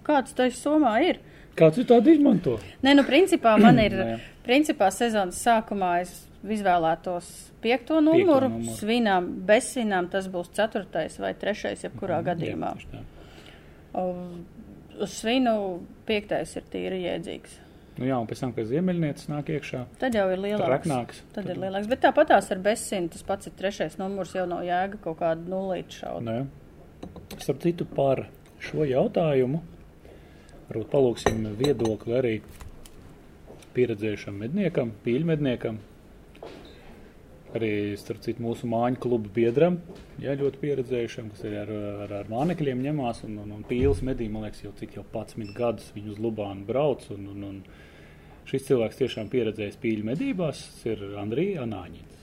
Kāds tas somā ir? Kāds ir tādu izmanto? Nē, nu, principā man ir, principā sezonas sākumā es izvēlētos piekto numuru, numuru. svinām, bez svinām tas būs ceturtais vai trešais, jebkurā gadījumā. Jā, Uz svinu piektais ir tīri jēdzīgs. nu, jā, un pēc tam, kad ziemeļniecis nāk iekšā, Tad jau ir tad lielāks. raknāks. Tad ir lielāks. Bet tāpatās ar bezsinu tas pats ir trešais numurs, jau nav jēga kaut kādu nulīti šaut. Nē. Starp citu par šo jautājumu varbūt palūksim viedokli arī pieredzējušam medniekam, pīļmedniekam, arī, starp citu, mūsu māņu klubu biedram, jā, ļoti pieredzējušam, kas arī ar, ar, ar mānekļiem ņemās un, un, un pīles medī, man liekas, jau cik jau 11 gadus viņu uz Lubānu brauc, un, un, un šis cilvēks tiešām pieredzējis pīļu medībās, tas ir Andrija Anāņins.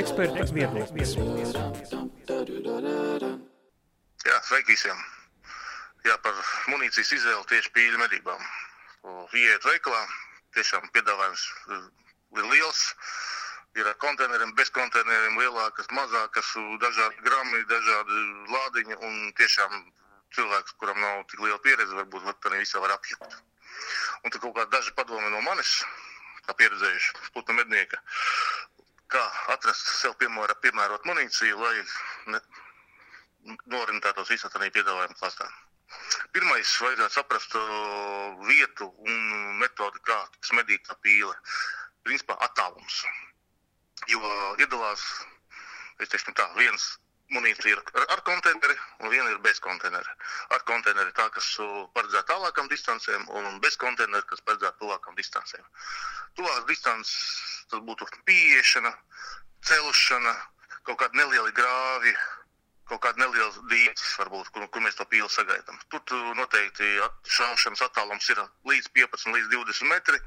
Eksperta viedoklis. Jā, sveiki visiem. Jā, par munīcijas izvēli tieši pīļu medībām. Iet veikalā, tiešām piedāvājums eh, ir liels. Ir ar konteineriem, bez konteineriem, lielākas, mazākas, dažādi grami, dažādi lādiņi. Un tiešām cilvēks, kuram nav tik liela pieredze, varbūt var par visā var apjukt. Un tad kaut kādi daži padomi no manis, kā pieredzējuši putnu mednieka, kā atrast sev piemēra, piemērot munīciju, lai ne, norintētos visā tādā piedāvājuma klāstā. Pirmais, vajadzētu saprast uh, vietu un metodi, kā tiks medīta pīle. Principā attālums. Jo iedalās, es teikšu tā, viens munīcija ir ar, konteineri un viena ir bez konteinera. Ar konteineri tā, kas uh, paredzēta tālākam distancēm un bez konteinera, kas paredzēta tuvākam distancēm. Tuvāk distances tas būtu pieiešana, celšana, kaut kādi nelieli grāvi, kaut kāda neliela dīķis, varbūt, kur, kur mēs to pīli sagaidām. Tur tu noteikti šaušanas attālums ir līdz 15 līdz 20 metri,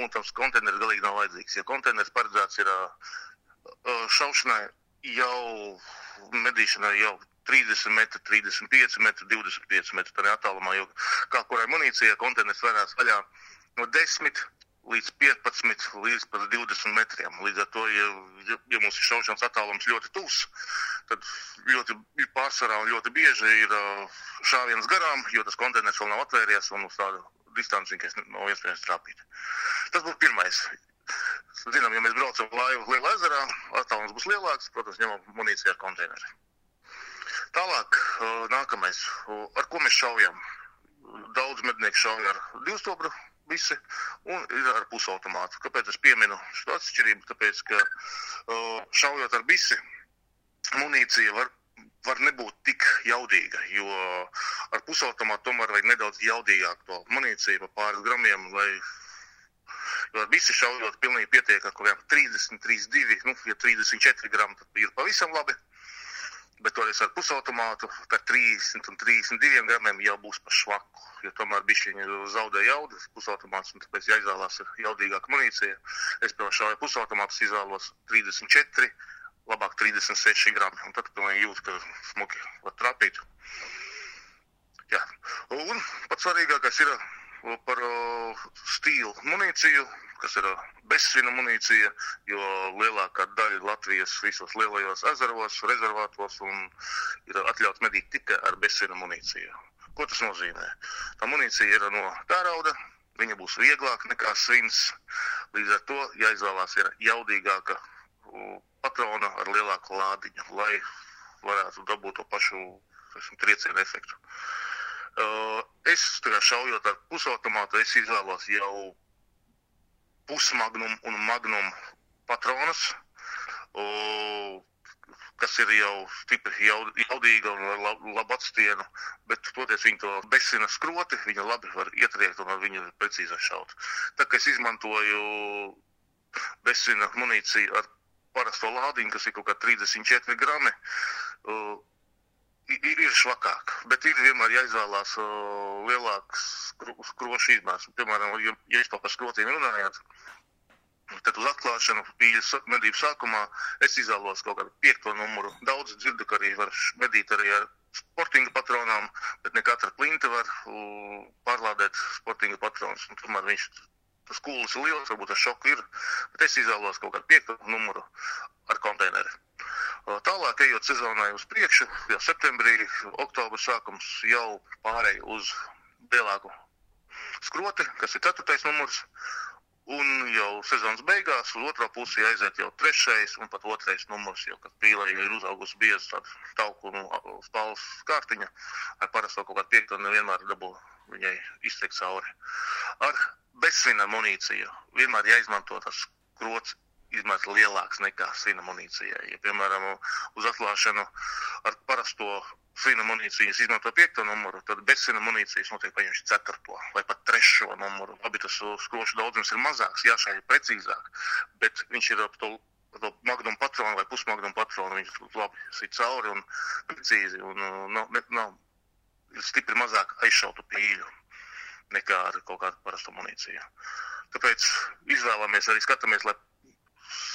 un tams konteineris galīgi nav vajadzīgs. Ja konteineris paredzēts ir šaušanai jau medīšanai jau 30 metri, 35 metri, 25 metri attālumā, jo kā kurai munīcijai konteineris varēs vaļā no 10 līdz 15, līdz pat 20 metriem. Līdz ar to, ja, ja, mums ir šaušanas attālums ļoti tuvs, tad ļoti pārsvarā un ļoti bieži ir šāviens garām, jo tas konteiners vēl nav atvērties un uz tādu distanci, nav iespējams trāpīt. Tas būtu pirmais. Zinām, ja mēs braucam laivu lielā ezerā, attālums būs lielāks, protams, ņemam munīciju ar konteineru. Tālāk, nākamais, ar ko mēs šaujam? Daudz mednieku šauj ar divstobru visi, un ir ar pusautomātu. Kāpēc es pieminu šo atšķirību? Tāpēc, ka šaujot ar bisi, munīcija var, var nebūt tik jaudīga, jo ar pusautomātu tomēr vajag nedaudz jaudīgāk to munīciju pāris gramiem, lai Jo ar visi šaujot pilnīgi pietiek ar kaut kādiem 30, 32, nu, ja 34 gramu, tad ir pavisam labi bet toreiz ar pusautomātu par 30 un 32 gramiem jau būs par švaku, jo tomēr bišķiņi zaudē jaudas pusautomāts, un tāpēc jāizvēlās ir jaudīgāka munīcija. Es, piemēram, šauju pusautomātus izvēlos 34, labāk 36 grami, un tad pilnīgi jūt, ka smuki var trapīt. Jā, un pats svarīgākais ir par uh, stīlu munīciju, kas ir bezsvina munīcija, jo lielākā daļa Latvijas visos lielajos ezeros, rezervātos ir atļauts medīt tikai ar bezsvina munīciju. Ko tas nozīmē? Tā munīcija ir no tērauda, viņa būs vieglāka nekā svins, līdz ar to jāizvēlās ir jaudīgāka patrona ar lielāku lādiņu, lai varētu dabūt to pašu triecienu efektu. Es šaujot ar pusautomātu, es izvēlos jau pusmagnum un magnum patronus, kas ir jau stipri jaud, jaudīga un ar labu, labu atstienu, bet toties viņi to besina skroti, viņa labi var ietriekt un ar viņu precīzi šaut. Tā kā es izmantoju besina munīciju ar parasto lādiņu, kas ir kaut kā 34 grami, uh, ir, ir švakāk, bet ir vienmēr jāizvēlās uh, lielāks skrošu izmērs. Piemēram, ja, ja jūs par skrotiem runājāt, tad uz atklāšanu pīļas medību sākumā es izvēlos kaut kādu piekto numuru. Daudz dzirdu, ka arī var medīt arī ar sportinga patronām, bet ne katra klinta var pārlādēt sportinga patronus. Tomēr viņš tas kūlis ir liels, varbūt tas šoks ir, bet es izvēlos kaut kādu piekto numuru ar konteineri. Tālāk, ejot sezonai uz priekšu, jau septembrī, oktobra sākums jau pārēj uz lielāku skroti, kas ir ceturtais numurs. Un jau sezonas beigās, uz otro pusi aiziet jau trešais un pat otrais numurs, jo, kad jau ir uzaugusi bieza tāda tauku un spalvas kārtiņa, ar parasto kaut kādu piekto nevienmēr dabū viņai izteikt cauri. Ar bezsvina munīciju vienmēr jāizmanto tas krots izmērs lielāks nekā svina munīcijai. Ja, piemēram, uz atklāšanu ar parasto svina munīcijas izmanto piekto numuru, tad bez svina munīcijas notiek paņemšu ceturto vai pat trešo numuru. Labi, tas skrošu daudzums ir mazāks, jāšai precīzāk, bet viņš ir ap to magnum patronu vai pusmagnum patronu, viņš labi sit cauri un precīzi un nav, ne, nav stipri mazāk aizšautu pīļu nekā ar kaut kādu parastu munīciju. Tāpēc izvēlamies arī skatāmies, lai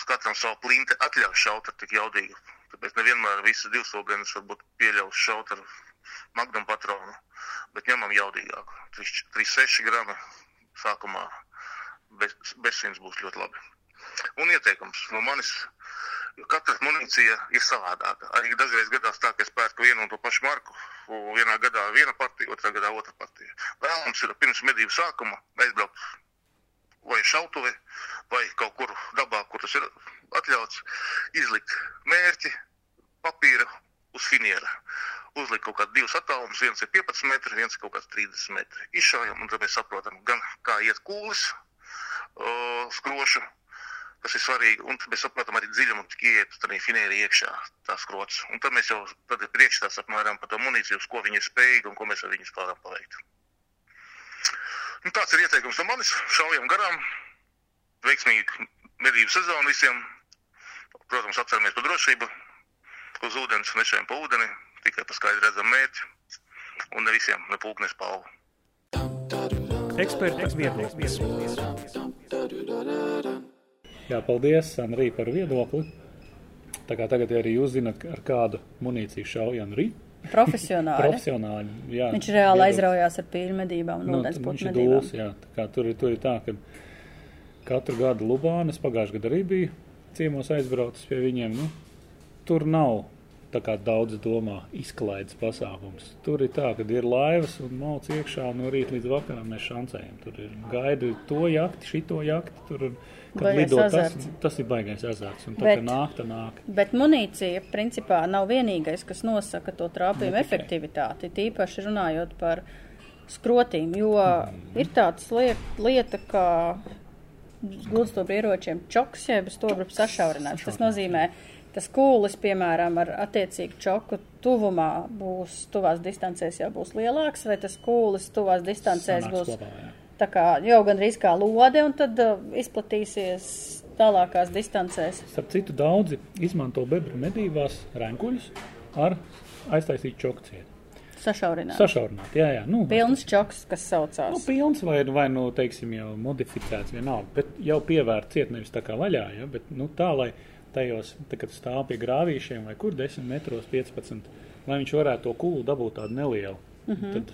katram savu plinti atļauj šaut ar tik jaudīgu. Tāpēc nevienmēr visas divstūgenes varbūt pieļaus šaut ar magnum patronu, bet ņemam jaudīgāku. 3,6 grami sākumā bez, bezsins būs ļoti labi. Un ieteikums no manis, jo katra munīcija ir savādāka. Arī dažreiz gadās tā, ka es pērku vienu un to pašu marku, vienā gadā viena partija, otrā gadā otra partija. Vēlams ir pirms medību sākuma aizbraukt vai šautuvi, vai kaut kur dabā, kur tas ir atļauts, izlikt mērķi, papīra uz finiera. Uzlikt kaut kādu divus attālumus, viens ir 15 metri, viens ir kaut kāds 30 metri. Izšaujam, un tad mēs saprotam, gan kā iet kūlis, uh, skrošu, kas ir svarīgi, un mēs saprotam arī dziļumu, cik iet tad finēri iekšā tās krots. Un tad mēs jau tad ir priekšstats apmēram par to munīciju, uz ko viņi ir spējīgi un ko mēs ar viņus varam paveikt. Nu, tāds ir ieteikums no manis. Šaujam garām, veiksmīgi medību sezonu visiem. Protams, atceramies par drošību. Uz ūdens nešajam pa ūdeni, tikai pa skaidri redzam mērķi. Un ne visiem, ne pūknes palvu. Eksperta viedoklis. Jā, paldies, Anrī, par viedokli. Tā kā tagad arī jūs zināt, ar kādu munīciju šauja Anrī. Profesionāli. Profesionāli, jā. Viņš reāli Viedokli. aizraujās ar pīļu medībām un Nu, ūdens putu ir medībām. dūls, jā. Kā tur, ir- tur ir tā, ka katru gadu Lubānas, pagājušajā gadā arī bija ciemos aizbraucis pie viņiem. Nu, tur nav tā kā daudz domā izklaides pasākums. Tur ir tā, ka ir laivas un mauc iekšā no rīta līdz vakaram mēs šancējam. Tur ir gaida to jakti, šito jakti. Tur, un, kad Baigais lido tas, azarts. tas ir baigais azarts. Un tā Bet- nāk, tā nāk. Bet munīcija, principā, nav vienīgais, kas nosaka to trāpījumu efektivitāti. Tīpaši runājot par skrotīm, jo Mhm. ir tāds liet, lieta, kā gudstobru ieročiem čoks, jeb stobru sašaurinājums. Tas nozīmē, tas kūlis, piemēram, ar attiecīgu čoku tuvumā būs, tuvās distancēs jau būs lielāks, vai tas kūlis tuvās distancēs Sanāks būs kopā. Tā kā jau gandrīz kā lode, un tad uh, izplatīsies tālākās distancēs. Starp citu, daudzi izmanto bebru medībās rēnkuļus ar aiztaisītu čokcienu. Sašaurināt. Sašaurināt, jā, jā. Nu, Pilns čoks, kas Nu, saucās. pilns vai, vai nu, teiksim, jau modificēts vienalga, bet jau pievērts ciet nevis tā kā vaļā, ja, bet nu, tā, lai tajos, tā, kad stāv pie grāvīšiem vai kur 10 metros 15, lai viņš varētu to kūlu dabūt tādu nelielu. Mm -hmm. Tad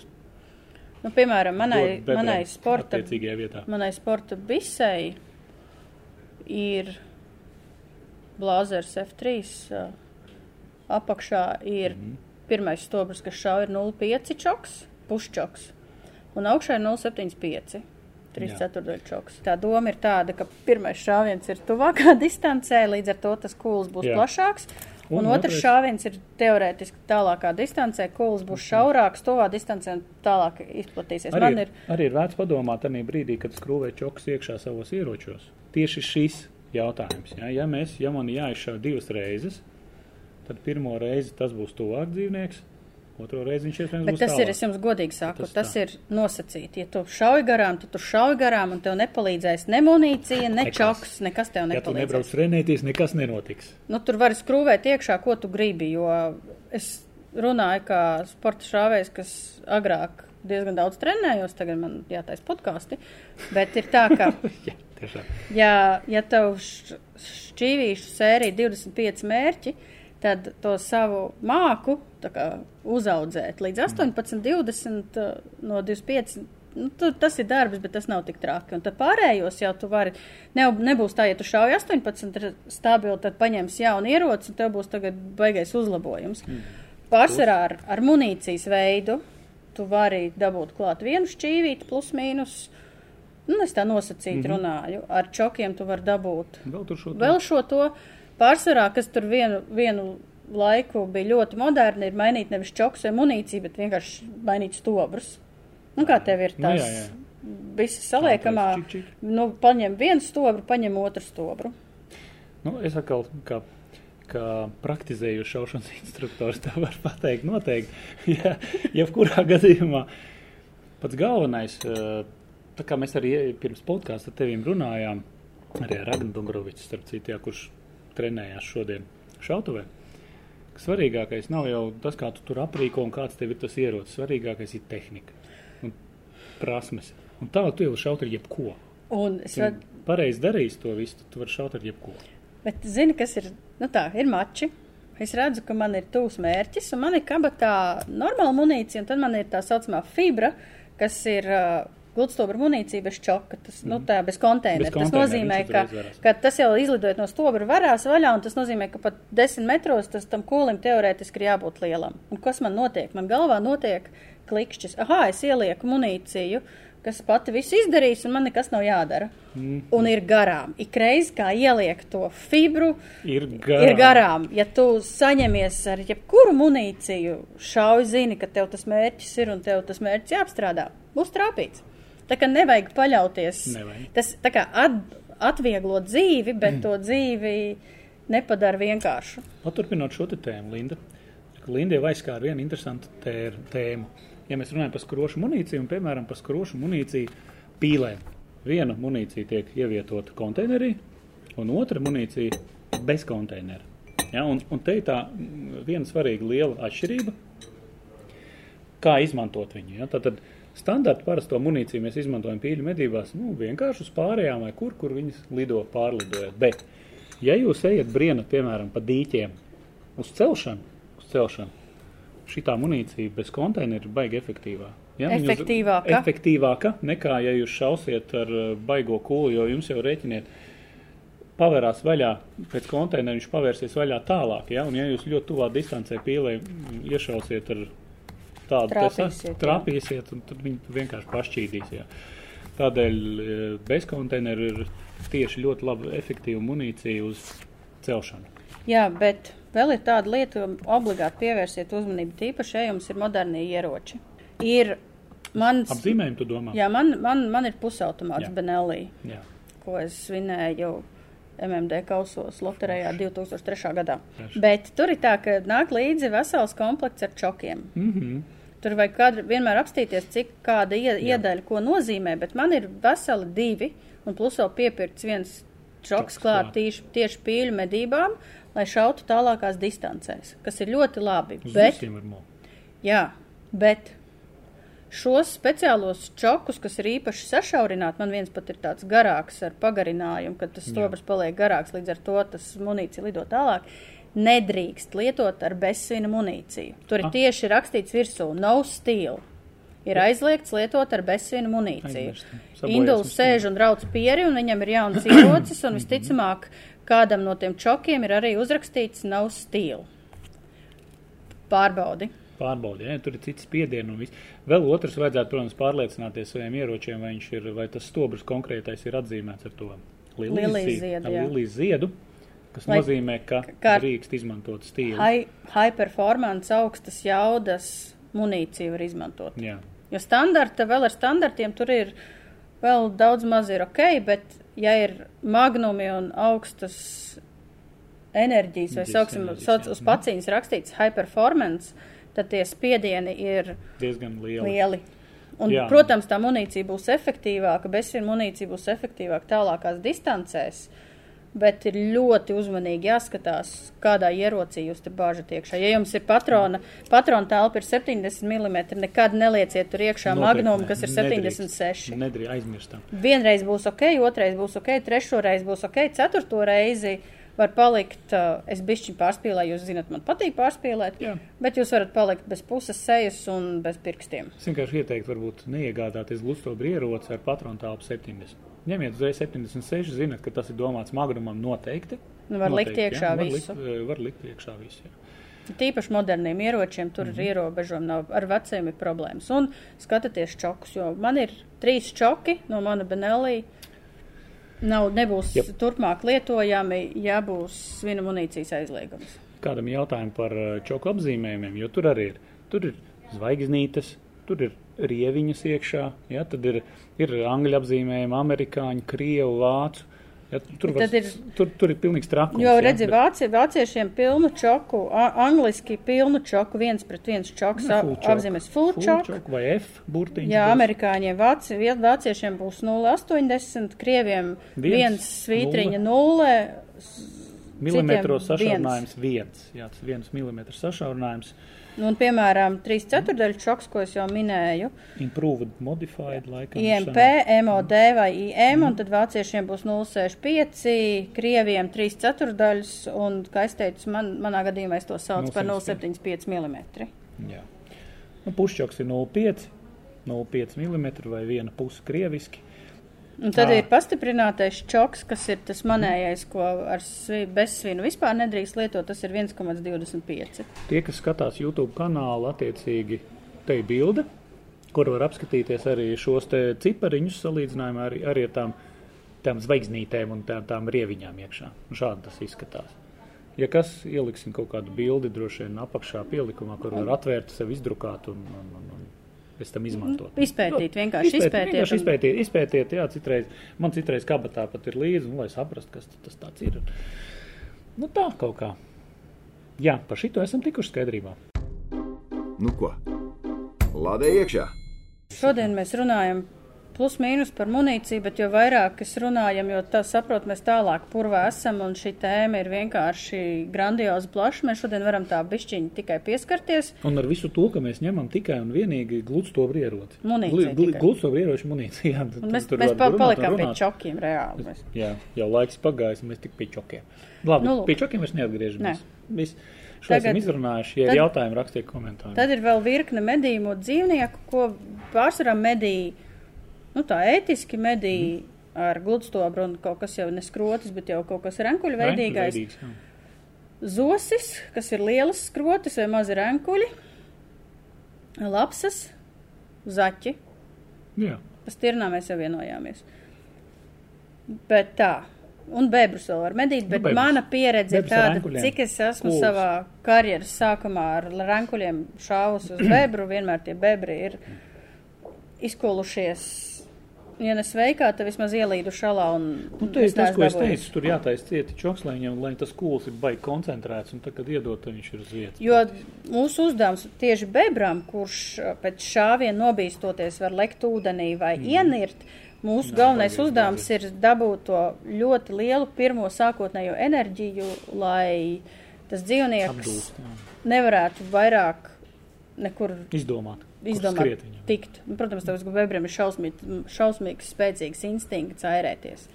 Nu, piemēram, manai, manai, sporta, manai sporta bisei ir blāzers F3. ā, Apakšā ir mm. -hmm. pirmais stobrs, kas šauj ir 0,5 čoks, pušķoks, un augšā ir 0,75. 3 Jā. ceturdaļu čoks. Tā doma ir tāda, ka pirmais šāviens ir tuvākā distancē, līdz ar to tas kūls būs Jā. Plašāks. Un, Un otrs šāviens ir teorētiski tālākā distancē, kūls būs šaurāks, tuvā distancē un tālāk izplatīsies. Arī, Man ir, arī ir vērts padomāt tajā brīdī, kad skrūvē čoks iekšā savos ieročos. Tieši šis jautājums. Ja, ja, mēs, ja man jāizšauj divas reizes, tad pirmo reizi tas būs tuvāk dzīvnieks, otro reizi viņš iespējams Bet būs tas tālāk. ir, es jums godīgi saku, Tas tas, tā. ir nosacīti. Ja tu šauj garām, tad tu šauj garām, un tev nepalīdzēs ne munīcija, ne Nekas. čoks, nekas tev Ja tu nebrauc nepalīdzēs. trenēties, nekas nenotiks. Nu, tur var skrūvēt iekšā, ko tu gribi, jo es runāju kā sporta šāvējs, kas agrāk diezgan daudz trenējos, tagad man jātais podkāsti, bet ir tā, ka, Ja, tiešām. ja, ja tev šķīvīšu sērija 25 mērķi, tad to savu māku kā, uzaudzēt līdz 18, 20, uh, no 25. Nu, tu, tas ir darbs, bet tas nav tik traki. Un tad pārējos jau tu vari. Ne, nebūs tā, ja tu šauji 18 ir stabili, tad paņems jaunu ieroci, un tev būs tagad baigais uzlabojums. Mm. Pārsvarā ar, ar munīcijas veidu tu vari dabūt klāt vienu šķīvīti, plus mīnus. Nu, es tā nosacīti mm -hmm. runāju. Ar čokiem tu vari dabūt Vēl šo Vēl šo to pārsvarā, kas tur vienu, vienu laiku bija ļoti moderni, ir mainīt nevis čoks vai munīciju, bet vienkārši mainīt stobrus. Nu, kā tev ir Nu, tas? jā, jā. Visi saliekamā, čik, čik. nu, paņem vienu stobru, paņem otru stobru. Nu, es atkal, kā, kā praktizējuši šaušanas instruktors, tā var pateikt noteikti. ja, jebkurā gadījumā pats galvenais, eh, tā kā mēs arī pirms podkāsta ar teviem runājām, arī ar Ragnu Dombrovicu, starp citu, jā, kurš trenējās šodien šautuvē. ka Svarīgākais nav jau tas, kā tu tur aprīko un kāds tev ir tas ierocis. Svarīgākais ir tehnika un prasmes. Un tālāk tu jau vari šaut ar jebko. Un es Ja vēl, pareizi darīs to visu, tad tu vari šaut ar jebko. bet zini, kas ir, nu tā, ir mači. Es redzu, ka man ir tūs mērķis, un man ir kabatā normāla munīcija, un tad man ir tā saucamā fibra, kas ir uh, gudstobra munīcija bez čoka, tas, nu tā, bez konteinera. Mhm. Bez Tas konteinera, nozīmē, ka, ka tas jau izlidojot no stobra varās vaļā, un tas nozīmē, ka pat desmit metros tas tam kūlim teorētiski ir jābūt lielam. Un kas man notiek? Man galvā notiek klikšķis. Aha, es ielieku munīciju kas pati visu izdarīs, un man nekas nav jādara. Mm. Un ir garām. Ikreiz, kā ieliek to fibru, Ir garām. ir garām. Ja tu saņemies ar jebkuru munīciju, šauj zini, ka tev tas mērķis ir un tev tas mērķis jāapstrādā. Būs trāpīts. Tā kā nevajag paļauties. Nevajag. Tas tā kā at, atvieglo dzīvi, bet mm. to dzīvi nepadara vienkāršu. Paturpinot šo tēmu, Linda. Linda jau aizskāra vienu interesantu tēr, tēmu. Ja mēs runājam par skrošu munīciju, un piemēram par skrošu munīciju pīlēm, viena munīcija tiek ievietota konteinerī, un otra munīcija bez konteinera. Ja, un, un te ir tā mm, viena svarīga liela atšķirība, kā izmantot viņu. Ja? Tad, tad standarta parasto munīciju mēs izmantojam pīļu medībās nu, vienkārši uz pārējām vai kur, kur viņas lido pārlidojot. Bet, ja jūs ejat brienat, piemēram, pa dīķiem uz celšanu, uz celšanu šitā munīcija bez konteineru ir baigi efektīvā. Ja? Efektīvāka? Efektīvāka nekā, ja jūs šausiet ar uh, baigo kūlu, jo jums jau rēķiniet, pavērās vaļā, pēc konteineru viņš pavērsies vaļā tālāk. Ja? Un, ja jūs ļoti tuvā distancē pīlē iešausiet ar tādu Trāpīsiet, jā. trāpīsiet, un tad viņi vienkārši pašķīdīs. Jā. Tādēļ e, bez konteineru ir tieši ļoti laba efektīva munīcija uz celšanu. Jā, bet vēl ir tāda lieta, ko obligāti pievērsiet uzmanību. Tīpaši, ja jums ir modernie ieroči. Ir mans, Apzīmējumu tu domā? jā, man, man, man ir pusautomāts. Benelī, Jā. ko es svinēju MMD kausos loterijā 2003. gadā. Forši. Bet tur ir tā, ka nāk līdzi vesels komplekts ar čokiem. Mm -hmm. Tur vajag kādru, vienmēr apstīties, cik kāda ie, iedaļa ko nozīmē, bet man ir veseli divi, un plus vēl piepirkts viens čoks klāt tieši, tieši pīļu medībām, lai šautu tālākās distancēs, kas ir ļoti labi. Uz Bet, jā, bet šos speciālos čokus, kas ir īpaši sašaurināti, man viens pat ir tāds garāks ar pagarinājumu, kad tas stobrs paliek garāks, līdz ar to tas munīcija lido tālāk. Nedrīkst lietot ar bezsvina munīciju. Tur ir Ah. tieši rakstīts virsū, no steel. Ir aizliegts lietot ar bezsvina munīciju. Induls sēž un rauc pieri, un viņam ir jauns ierocis, un visticamāk, kādam no tiem čokiem ir arī uzrakstīts no steel. Pārbaudi. Pārbaudi, ja tur ir cits spiediens un viss. Vēl otrs vajadzētu, protams, pārliecināties saviem ieročiem, vai, ir, vai tas stobrs konkrētais ir atzīmēts ar to Lilijas ziedu, jā. lilijas ziedu, kas Lai- nozīmē, ka kā- drīkst izmantot stīlu. High, high performance, augstas jaudas munīciju var izmantot. Jā, Jo standarta, vēl ar standartiem tur ir vēl daudz maz ir ok, bet ja ir magnumi un augstas enerģijas, vai sauksim, enerģijas, sauc, jā. uz pacīņas rakstīts high performance, tad tie spiedieni ir diezgan liela. lieli. Un, Jā. protams, tā munīcija būs efektīvāka, bezsvina munīcija būs efektīvāka tālākās distancēs, bet ir ļoti uzmanīgi jāskatās, kādā ierocī jūs te bāžat iekšā. Ja jums ir patrona, patrona telpa ir 70 mm, nekad nelieciet tur iekšā magnumu, kas ir 76. Nedrīkst aizmirstam. Vienreiz būs ok, otrreiz būs ok, trešo reizi būs ok, ceturto reizi var palikt. Uh, es bišķiņu pārspīlēju, jūs zinat, man patīk pārspīlēt, Jā. bet jūs varat palikt bez puses sejas un bez pirkstiem. Es vienkārši ieteiktu, varbūt neiegādāties glusto brieroci ar patronu tālpu 70. Ņemiet uzreiz 76, zinat, ka tas ir domāts magnumam noteikti. Nu, var likt Noteikti, iekšā jā, var visu. Likt, eh, var likt iekšā visu. Jā. Tīpaši moderniem ieročiem tur Mhm. ir ierobežojumi, nav ar veciem ir problēmas. Un skatieties čokus, jo man ir trīs čoki no mana Benelī. Nav, nebūs Jep. turpmāk lietojami, ja būs svina munīcijas aizliegums. Kādam jautājumam par eh, čoku apzīmējumiem, jo tur arī ir, tur ir zvaigznītes, tur ir rieviņas iekšā, ja, tad ir, ir angļu apzīmējumi, amerikāņu, krievu, vācu. Ja, tur, var, ir- tur, tur ir pilnīgs trakums. Jo, ja, redzi, bet- vāci, vāciešiem pilnu čoku, a- angliski pilnu čoku, viens pret viens čoks, Nu, apzīmēs full choke vai F burtiņš. Jā, būs. amerikāņiem, vāci, vāciešiem būs 0,80, krieviem Viens, viens svītriņa 0. Milimetros citiem viens. sašaurinājums viens. Jā, tas viens milimetrs sašaurinājums. Nu, Un, piemēram, 3 ceturdaļu čoks, ko es jau minēju, Improved, modified, laikam. IMP. MOD vai IM, un tad vāciešiem būs 0,65, krieviem 3 ceturdaļas, un, kā es teicu, man, manā gadījumā es to saucu par 0,75 mm. Jā. Nu, pušķoks ir 0,5, 0,5 mm vai viena puse krieviski. Un tad Tā. ir pastiprinātais čoks, kas ir tas manējais, ko ar svi- bezsvinu vispār nedrīkst lietot, tas ir 1,25. Tie, kas skatās YouTube kanālu, attiecīgi te ir bilde kur var apskatīties arī šos cipariņus salīdzinājumā arī, arī ar tām, tām zvaigznītēm un tām, tām rieviņām iekšā. Un šādi tas izskatās. Ja kas, ieliksim kaut kādu bildi droši vien apakšā pielikumā, kur var atvērt, sev izdrukāt un, un, un, un pēc tam izmantot. Izpētīt, vienkārši izpētiet. Vienkārši un- izpētiet, izpētiet, jā, citreiz, man citreiz kabatā pat ir līdzi, un, lai saprastu, kas tas tāds ir. Nu tā kaut kā. Jā, par šito esam tikuši skaidrībā. Nu ko? Lādē iekšā! Šodien mēs runājam plus mīnus par munīciju, bet jo vairāk es runājam, jo tā saprot, mēs tālāk purvā esam, un šī tēma ir vienkārši grandioza plaša. Mēs šodien varam tā bišķiņi tikai pieskarties. Un ar visu to, ka mēs ņemam tikai un vienīgi gludstobru ieroci. Munīcija tikai. Gludstobru ieroči munīcija. Jā, Un mēs, mēs pa, palikām pie čokiem reāli. Mēs. Jā, jau laiks pagājis, mēs tik pie čokiem. Labi, Nu, lūk. pie čokiem mēs neatgriežamies. Viss. Šo Tagad- esam izrunājuši. Ja ir tad- jautājumi, rakstiet komentārus. Tad ir vēl virkne medījumu dzīvnieku, ko pārsvarā medīja, nu tā ētiski medīja Mhm. ar gludstobru un kaut kas jau neskrotis, bet jau kaut kas renkuļveidīgais. Zosis, kas ir lielas skrotis vai mazi renkuļi, lapsas, zaķi. Jā. Par stirnām mēs jau vienojāmies. Bet tā. Un bebrus vēl var medīt, bet bebrus. mana pieredze ir Bebrus ar tāda, cik es esmu Kūls. savā karjeras sākumā ar rankuļiem šāvus uz bebru, vienmēr tie bebri ir izkolušies. Ja nesveikā, tad vismaz ielīdu šalā un Nu, te ir tas, ko es teicu, tur jātaisa cieti čoks, lai viņam, lai tas kūls ir baigi koncentrēts, un tad, kad iedot, viņš ir uz vietas. Jo mūsu uzdevums tieši bebram, kurš uh, pēc šāviena nobīstoties var lekt ūdenī vai mm. ienirt, mūsu galvenais paldies, uzdevums ir dabūt to ļoti lielu pirmo sākotnējo enerģiju, lai tas dzīvnieks Apdūst, nevarētu vairāk nekur Izdomāt. Izdomāt viņam. tikt. Un, Protams, tas bebriem ir šausmīgi, šausmīgs, spēcīgs instinkts airēties.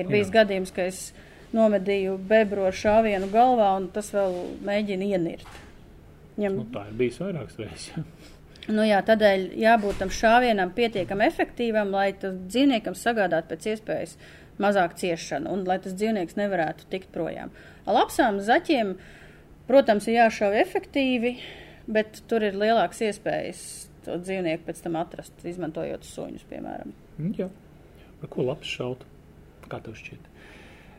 Ir bijis Jā. gadījums, ka es nomedīju bebru ar šāvienu galvā, un tas vēl mēģina ienirt. Viņam, Nu, tā ir bijis vairākas reizes. nu jā, tādēļ jābūt tam šāvienam pietiekami efektīvam, lai tas dzīvniekam sagādātu pēc iespējas mazāk ciešanu, un lai tas dzīvnieks nevarētu tikt projām. Lapsām zaķiem, protams, ir jāšauj efektīvi, bet tur ir lielāks iespējas to dzīvnieku pēc tam atrast, izmantojot suņus, piemēram. Nu, Jā. Ar ko labs šaut? Kā tev šķiet?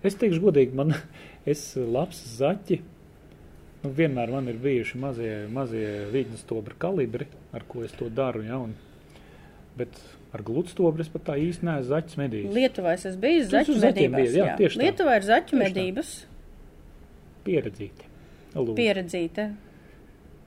Es teikšu godīgi, man es labs zaķi. Nu, vienmēr man ir bijuši mazie, mazie vīgnas stobra kalibri, ar ko es to daru. Ja, un, bet ar gludstobru es pat tā īsti neesmu zaķis medījis. Lietuvā es esmu bijis zaķu medībās. biji, jā, tieši tā. Lietuvā ir zaķu medības. Pieredzīti. Lūdzu. Pieredzīta.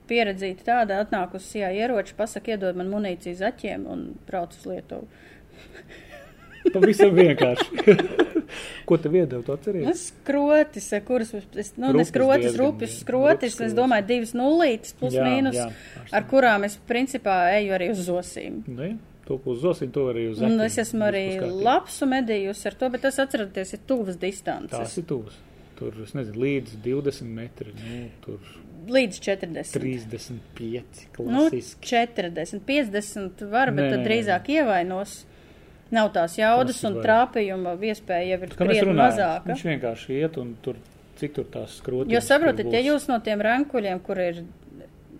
Pieredzīta tāda atnākusi, jā, ieroči, pasaka, iedod man munīciju zaķiem un brauc uz Lietuvu. Pavisam vienkārši. ko tev iedeva to Nu, atceries? skrotis, ar kuras, es, nu, ne skrotis, rupjas skrotis, es domāju, divas nullītes plus Jā, mīnus, jā, ar kurām es principā eju arī uz zosīm. Nu, jā, to uz zosim, to arī uz Un zaķiem. es esmu arī lapsu medījusi ar to, bet tas atceraties ir tuvas Tās distances. ir tuvas. Tur, es nezinu, līdz 20 metri, nu, tur Līdz 40. 35 Nu, klasiski. 40, 50 var, bet Nē, tad nē, drīzāk ievainos. Nav tās jaudas Tas un trāpījuma iespēja jau ir krietni mazāka. viņš vienkārši iet un tur, cik tur tās skrotas. Jo saprotat, ja jūs no tiem rankuļiem, kur ir,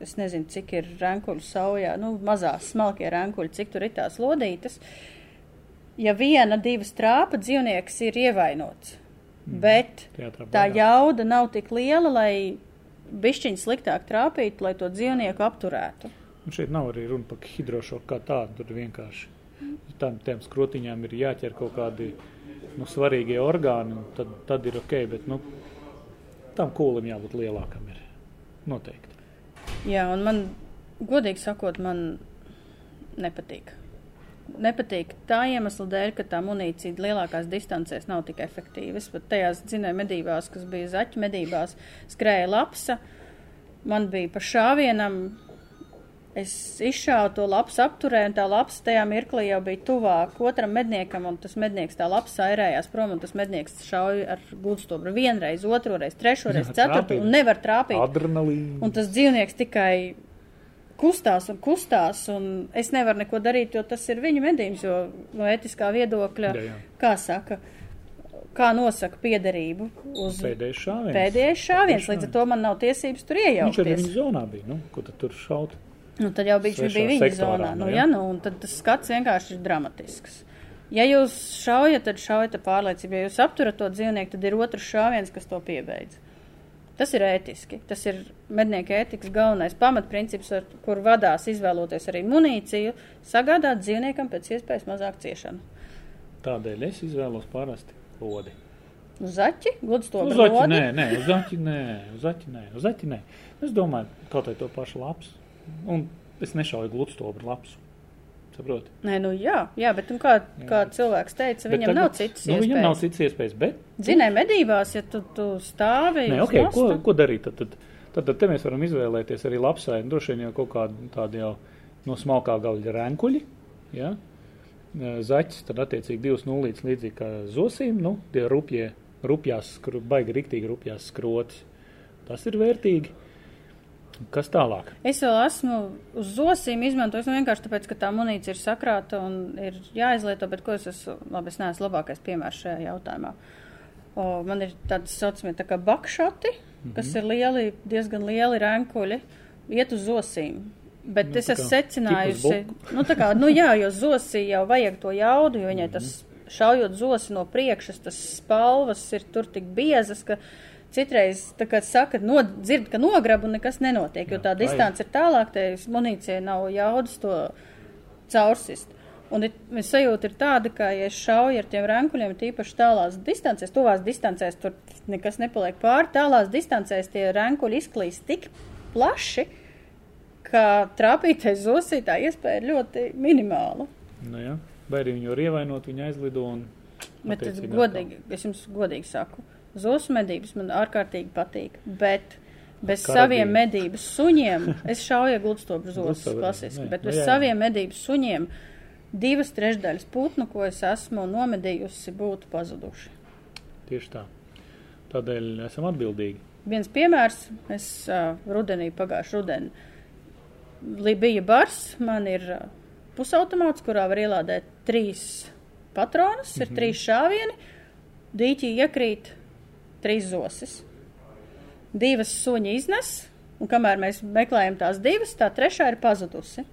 es nezinu, cik ir rankuļu saujā, nu, mazās, smalkie rankuļi, cik tur ir tās lodītas, ja viena, divas trāpa dzīvnieks ir ievainots, bet Teātrā tā jauda nav tik liela, lai bišķiņi sliktāk trāpītu, lai to dzīvnieku apturētu. Un šeit nav arī runa par hidrošoku kā tādu, tur vienkārši tam tiem skrotiņām ir jāķer kaut kādi nu, svarīgie orgāni, un tad, tad ir ok, bet nu, tam kūlim jābūt lielākam ir. Noteikti. Jā, un man, godīgi sakot, man nepatīk. Nepatīk tā iemesla dēļ, ka tā munīcija lielākās distancēs nav tik efektīva. Es pat tajās dzinēju medībās, kas bija zaķu medībās, skrēja lapsa. Man bija pa šāvienam, es izšāvu to lapsu apturēju, un tā lapsa tajā mirklī jau bija tuvāk otram medniekam, un tas mednieks tā lapsa airējās prom, un tas mednieks šauja ar gudstobru vienreiz, otroreiz, trešoreiz, ceturto, un nevar trāpīt. Adrenalīna. Un tas dzīvnieks tikai kustās un kustās, un es nevaru neko darīt, jo tas ir viņa medījums, jo no etiskā viedokļa, Jā, jā. kā saka, kā nosaka piederību uz Pēdējais šāviens. pēdējais šāviens, līdz ar to man nav tiesības tur Viņš arī iejaukties. viņa zonā bija. Nu, ko tad tur šaut? Nu, tad jau viņš bija viņa zonā. nu, Nu, jā. nu, un tad tas skats vienkārši ir dramatisks. Ja jūs šaujat, tad šaujat ar pārliecību. Ja jūs apturat to dzīvnieku, tad ir otrs šāviens, kas to piebeidz. Tas ir ētiski. Tas ir mednieka ētikas galvenais pamatprincips, ar kur vadās izvēloties arī munīciju, sagādāt dzīvniekam pēc iespējas mazāk ciešanu. Tādēļ es izvēlos parasti lodi. Uz zaķi, gludstobra Uz zaķi nē, nē, uz zaķi nē, uz zaķi nē, uz zaķi nē. Es domāju, kaut vai to pašu lapas. Un es nešauju gludstobru lapsu. Saproti? Nē, nu jā, jā bet nu, kā, kā cilvēks teica, viņam nav citas nu, iespējas. viņam nav citas iespējas, bet Zinē, medībās, ja tu, tu stāvi Nē, uz okay, ko, ko darīt? Tad, tad, tad, te mēs varam izvēlēties arī lapsai. Droši vien jau kaut kādu tādu jau no smalkā gaļa rēnkuļi. Ja? Zaķis, tad attiecīgi divas nulītes līdzīgi kā zosīm. Nu, tie rupjie, rupjās, baigi riktīgi rupjās skrotis. Tas ir vērtīgi. Kas tālāk? Es vēl esmu uz zosīm izmantojis nu, vienkārši tāpēc, ka tā munīcija ir sakrāta un ir jāizlieto, bet ko es esmu, labi, es neesmu labākais piemērs šajā jautājumā. O, man ir tādas saucamie tā kā bakšoti, mm Mhm. -hmm. kas ir lieli, diezgan lieli renkuļi, iet uz zosīm. Bet Nu, es esmu secinājusi, nu, tā kā, nu jā, jo zosī jau vajag to jaudu, jo viņai tas šaujot zosi no priekšas, tas spalvas ir tur tik biezas, ka citreiz, tā kā saka, no, dzird, ka nograb un nekas nenotiek, jo Jā, tā distance ir tālāk, te munīcija nav jaudas to caursist. Un es sajūta ir tāda, ka, ja es šauju ar tiem rankuļiem, tīpaši tālās distancēs, tuvās distancēs, tur nekas nepaliek pāri, tālās distancēs tie rankuļi izklīst tik plaši, ka trāpītais zosītā iespēja ir ļoti minimāla. Nu, ja? Vai arī viņu var ievainot, viņa aizlido un Bet es godīgi, es jums godīgi saku, zosu medības man ārkārtīgi patīk, bet bez Karadīni. saviem medības suņiem, es šauju gludstobru zosus Gludstobru, klasiski, bet Nu, bez jā, jā. saviem medības suņiem divas trešdaļas putnu, ko es esmu nomedījusi, būtu pazuduši. Tieši tā. Tādēļ esam atbildīgi. Viens piemērs, es uh, rudenī, pagājušā rudenī, bija bars, man ir uh, pusautomāts, kurā var ielādēt trīs patronus, ir trīs šāvieni, dīķī iekrīt trīs zosis. Divas suņi iznes, un kamēr mēs meklējam tās divas, tā trešā ir pazudusi.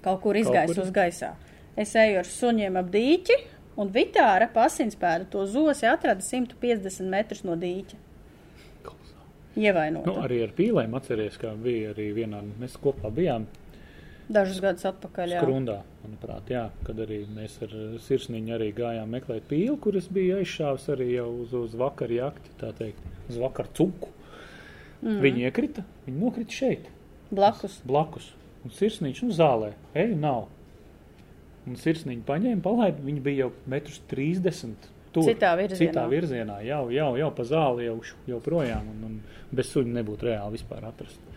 Kaut kur izgaisa uz gaisā. Es eju ar suņiem ap dīķi, un Vitāra pasinspēda to zosi atrada 150 metrus no dīķa. Ievainota. Nu, arī ar pīlēm atceries, kā bija arī vienā, mēs kopā bijām Dažus gadus atpakaļ. Jā. skrundā, manuprāt, jā, kad arī mēs ar sirsniņu arī gājām meklēt pīli, kuras bija aizšāvis arī jau uz, uz vakar jakti, tā teikt, uz vakar cuku. Mm. Viņi iekrita, viņi nokrita šeit, Blakus. blakus, un sirsniņš, nu, zālē, eju nav. Un sirsniņu paņēma, palaida, viņi bija jau metrus 30. Tur, Citā virzienā. Citā virzienā, jau, jau, jau pa zāli, jau, jau projām, un, un bez suņa nebūtu reāli vispār atrast.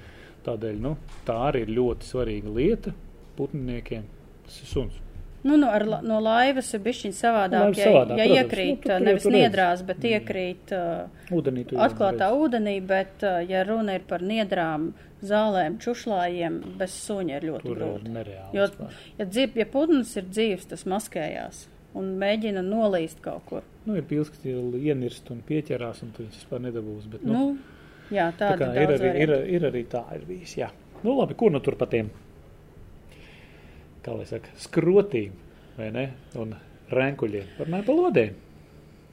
Tādēļ, nu, tā arī ir ļoti svarīga lieta putniekiem. Tas ir suns. Nu, no, ar, la- no laivas ir bišķiņ savādāk. Laiva Ja, savādāk, ja protams. iekrīt, Nu, tu tur nevis tu redzi. niedrās, bet iekrīt uh, Ūdenī atklātā redzi. ūdenī, bet uh, ja runa ir par niedrām, zālēm, čušlājiem, bez suņa ir ļoti Tur ir grūti. nereāli. Jo, ja, dzīv, ja putns ir dzīves, tas maskējās un mēģina nolīst kaut kur. Nu, ir pils, kas jau ienirst un pieķerās, un tu viņus vispār nedabūs. Bet, nu, Nu, jā, tā tāda kā ir arī, ir, ir arī tā ir bijis, jā. Nu, labi, kur nu tur pa tiem, kā lai saka, skrotīm, vai ne, un renkuļiem, parunāja pa lodēm.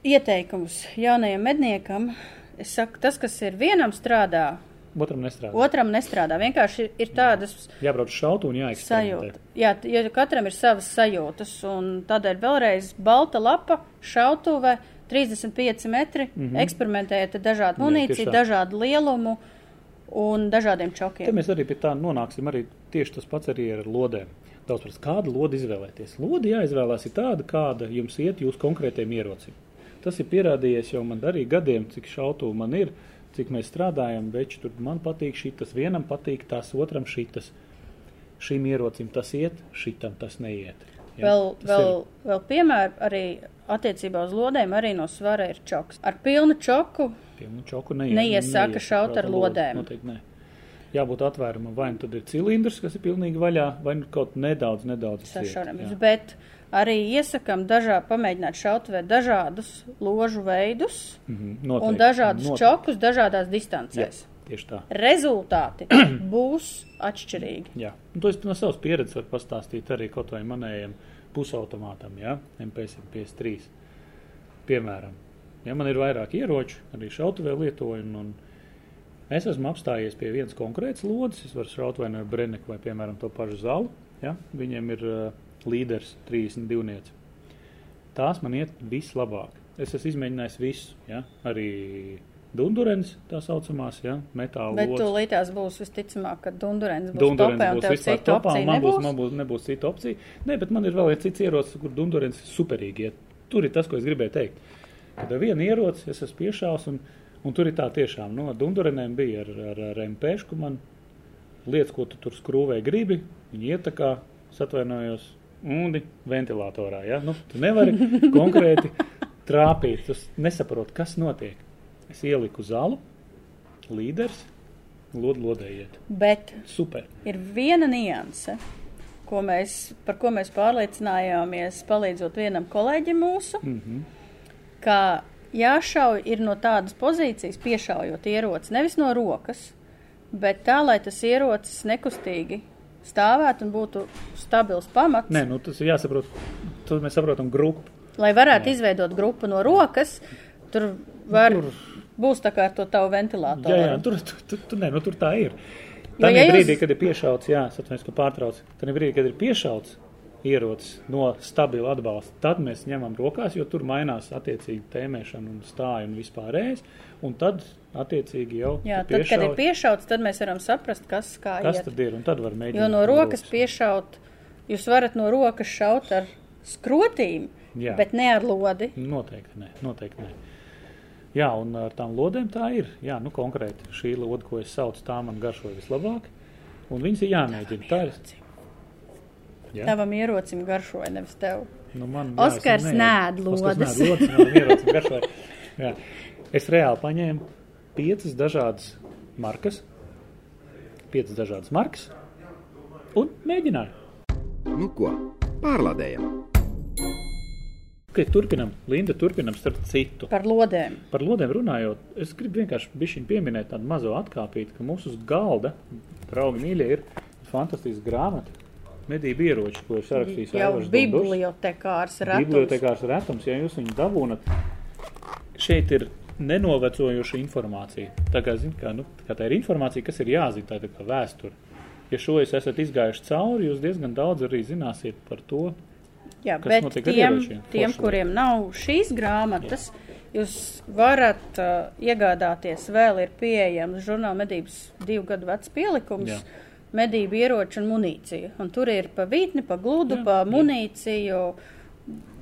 Ieteikums jaunajam medniekam. Es saku, tas, kas ir vienam strādā, Otram nestrādā. otram nestrādā. Vienkārši ir, ir tādas Jābrauc uz šautu un sajūtas. Jā, jo katram ir savas sajūtas. Un tādēļ vēlreiz balta lapa, šautuve, 35 metri. Mm -hmm. Eksperimentējiet ar dažādu Jā, munīciju, tā. dažādu lielumu un dažādiem Te čokiem. mēs arī pie tā nonāksim. Arī tieši tas pats arī ar lodēm. Daudz prasa, kādu lodi izvēlēties. Lodi jāizvēlās ir tāda, kāda jums iet jūsu konkrētiem ierocim. Tas ir pierādījies jau man arī gadiem, cik šautu man ir, cik mēs strādājam. Bet tur man patīk šī, tas vienam patīk, tas otram šitas. Šim ierocim tas iet, šitam tas neiet. Ja? Vēl, vēl, vēl piemēram, arī attiecībā uz lodēm arī no svara ir čoks. Ar pilnu čoku mums čoku neiet. Neiesaka neiet šaut ar lodēm. Noteikti nē. Jābūt atvērumam. Vai nu tad ir cilindrs, kas ir pilnīgi vaļā, vai nu kaut nedaudz, nedaudz jā. Bet arī iesakām dažā, pamēģināt šautavē dažādus ložu veidus Mhm, un noteikti, dažādus noteikti. čokus dažādās distancēs. Tieši tā. rezultāti būs atšķirīgi. Jā, un to es no savas pieredzes varu pastāstīt arī kaut vai manējiem pusautomātam, ja? MP153. Piemēram, ja man ir vairāk ieroču, arī šautavē lietoju, un, es esmu apstājies pie vienas konkrētas lodes, es varu šaut vai nu ar Breneku vai, piemēram, to pašu zalu, ja? viņiem ir uh, līderis 32 nieci. Tās man iet vislabāk. Es esmu izmēģinājis visu, ja? arī Dundurens, tā saucamās, ja? metāla Bet lodes. tūlītās būs visticamāk, ka Dundurens būs Dundurens topē un būs tev citu topā, un opciju man būs, nebūs. man būs, nebūs cita opcija. Nē, bet man ir vēl viens cits ierocis, kur Dundurens superīgi. iet. Tur ir tas, ko es gribēju teikt. Kad ar vienu ieroci es esmu piešāvis, un, un tur ir tā tiešām, no Dundurenēm bija ar, ar, ar MPšu, man lietas, ko tu tur skrūvēji gribi, viņi iet tā kā, es atvainojos, undi ventilatorā, ja? Nu, tu nevari konkrēti trāpīt, tu nesaproti, kas notiek. Es ieliku zalu, līderis, lod, lodējiet. Bet Super. ir viena nianse, ko mēs, par ko mēs pārliecinājāmies, palīdzot vienam kolēģim mūsu, Mm -hmm. ka jāšauj ir no tādas pozīcijas, piešaujot ieroci, nevis no rokas, bet tā, lai tas ierocis nekustīgi stāvētu un būtu stabils pamats, Nē, nu, tas ir jāsaprot. Tad mēs saprotam grupu. lai varētu Jā. izveidot grupu no rokas, tur var, Tur- būs tā kā ar to tavu ventilātoru. Jā, jā tur, tur, tur, tur, nē, nu, tur tā ir. Tā ja jūs- brīdī, kad ir piešauts, jā, atvainojos, ka pārtrauc. Tad brīdī, kad ir piešauts ierocis no stabila atbalsta, tad mēs ņemam rokās, jo tur mainās attiecīgi tēmēšana un stāja un vispārējais. Un tad attiecīgi jau Jā, tad, kad ir piešauts, tad mēs varam saprast, kas kā kas iet. tad ir. Un tad var mēģināt. Jo no rokas rokas. piešaut, jūs varat no rokas šaut ar skrotīm, Jā. bet ne ar lodi. Noteikti nē, noteikti nē. Jā, un ar tām lodēm tā ir. Jā, nu konkrēti šī lode, ko es saucu, tā man garšo vislabāk. Un viņas ir jāmēģina. Tā ir. Jā. Tavam ierocim garšoja, nevis tev. Nu, man, Oskars es nēd Oskars lodes. nēd lodes, man ierauc un garšoja. Jā. Es reāli paņēmu piecas dažādas markas, piecas dažādas markas un mēģināju. Nu ko, pārlādējam! Okay, turpinam, Linda, turpinam starp citu. Par lodēm. Par lodēm runājot, es gribu vienkārši pieminēt tādu mazo atkāpīti, ka mūsu uz galda, draugi mīļie, ir fantastiska grāmata. Medību ieroči, ko ir sarakstījis Aivars bibliotekārs retums. Bibliotekārs retums, ja jūs viņu dabūnat. Šeit ir nenovecojoša informācija. Tā kā, zin, kā, nu, kā tā ir informācija, kas ir jāzina, tā tā kā vēsture. Ja šo jūs esat izgājuši cauri, jūs diezgan daudz arī zināsiet par to. Jā, bet tiem, tiem, kuriem nav šīs grāmatas, jūs varat uh, iegādāties, vēl ir pieejams žurnāla medības divu gadu vecs pielikums. Jā. Medību ieroči un munīcija. Un tur ir pa vītni, pa gludu, Jā, pa jā. munīciju.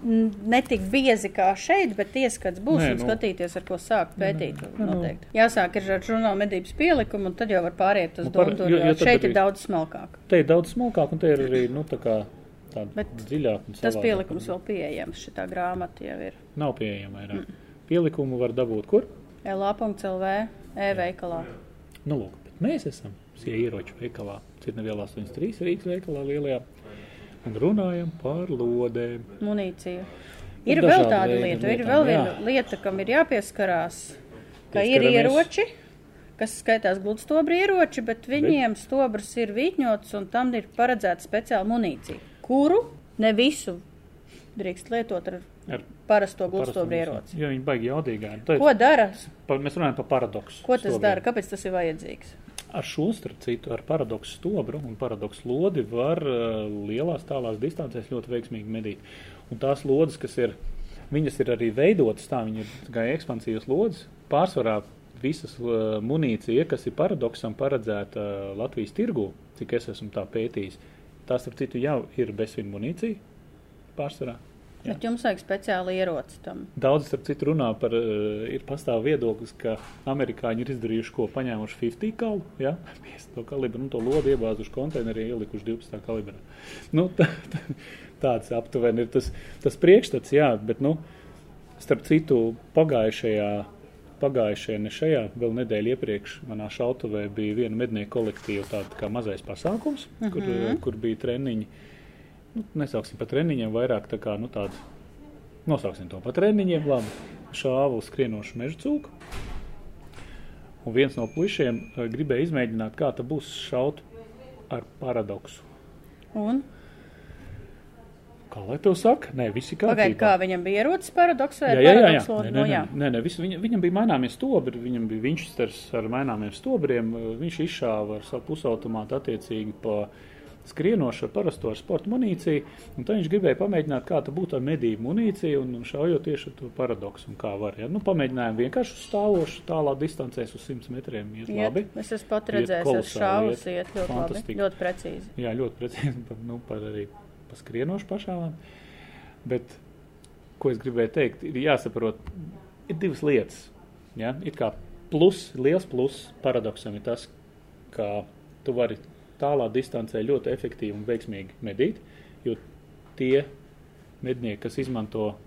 Ne tik biezi kā šeit, bet ieskats būs Nē, un nu. skatīties, ar ko sākt pētīt. nu. Noteikti. Jāsāk ir ar žurnāla medības pielikumu, un tad jau var pāriet uz Nu, par- domu. jo- jo Šeit arī- ir daudz smalkāk. Te ir daudz smalkāk, un te ir arī nu, tā kā tāda Bet dziļāka. un Tas pielikums vēl pieejams. Šitā grāmata jau ir. nav pieejama vairāk. Mm. Pielikumu var dabūt kur? LA.CLV e-veikalā. Nu, lūk, bet mēs esam sie ieroču veikalā, Cirnevielā 83 Rīgas veikalā lielajā, un runājam par lodēm. Munīcija. Ir Ir vēl tāda lieta, ir lietām, vēl jā. viena lieta, kam ir jāpieskarās, ka ir ieroči, kas skaitās gludstobri ieroči, bet viņiem stobrs ir vītņots un tam ir paredzēta speciāla munīcija, kuru ne visu drīkst lietot ar Ar parasto gludstobri ieroci. Jo viņi baigi ir- Ko dara? pa- Mēs runājam par paradoksu. Ko tas stobriem. dara? Kāpēc tas ir vajadzīgs? Ar šo starp citu, ar paradoksu stobru un paradoksu lodi var uh, lielās tālās distancēs ļoti veiksmīgi medīt. Un tās lodes, kas ir, viņas ir arī veidotas tā, viņi ir kā ekspansīvas lodes, pārsvarā visas uh, munīcija, kas ir paradoksam paredzēta uh, Latvijas tirgū, cik es esmu tā pētījis, tās, starp citu, jau ir bezsvinu munīcija pārsvarā. Jā. Bet jums vajag speciāli ieroci tam. Daudz, starp citu, runā par, uh, ir pastāv viedoklis, ka amerikāņi ir izdarījuši ko, paņēmuši 50 kalu, ja, 50 kalibru, nu, to lodu iebāzuši konteinerī, ielikuši 12 kalibrā. Nu, tā, tā, tāds aptuveni ir tas, tas priekšstats, jā, bet, nu, starp citu, pagājušajā, pagājušajā, ne šajā, vēl nedēļa iepriekš manā šautuvē bija viena mednieku kolektīva, tāda kā mazais pasākums, mm -hmm. kur, uh, kur bija treniņi, nu, nesauksim par treniņiem, vairāk tā kā, nu, tāda Nosauksim to par treniņiem. Labi. Šāvu skrienošu meža cūku. Un viens no puišiem uh, gribēja izmēģināt, kā tas būs šaut ar paradoksu. Un Kā lai to saka? Nē, visi pagaid, kārtībā. kā viņam bija ierocis paradoks vai Jā, jā, jā, jā. Nē, Nu, nē, nē, nē, nē, visu, viņa, viņam bija maināmies stobri, viņam bija Winchesters ar maināmiem stobriem, viņš izšāva ar savu pusautomātu attiecīgi pa skrienošu ar parasto ar sporta munīciju, un tad viņš gribēja pamēģināt, kā tā būtu ar medību munīciju, un, un šaujot tieši ar to paradoksu, un kā var, ja. Nu, pamēģinājām vienkārši stāvošu, tālā distancēs uz 100 metriem iet Iet, labi. es esmu pat redzējis, es šāvus iet. ļoti labi, ļoti precīzi. Jā, ļoti precīzi, nu, par arī pa skrienošu pašām. Bet, ko es gribēju teikt, ir jāsaprot, ir divas lietas. Ja? Ir kā plus, liels plus paradoksam ir tas, ka tu vari tālā distancē ļoti efektīvi un veiksmīgi medīt, jo tie mednieki, kas izmanto e,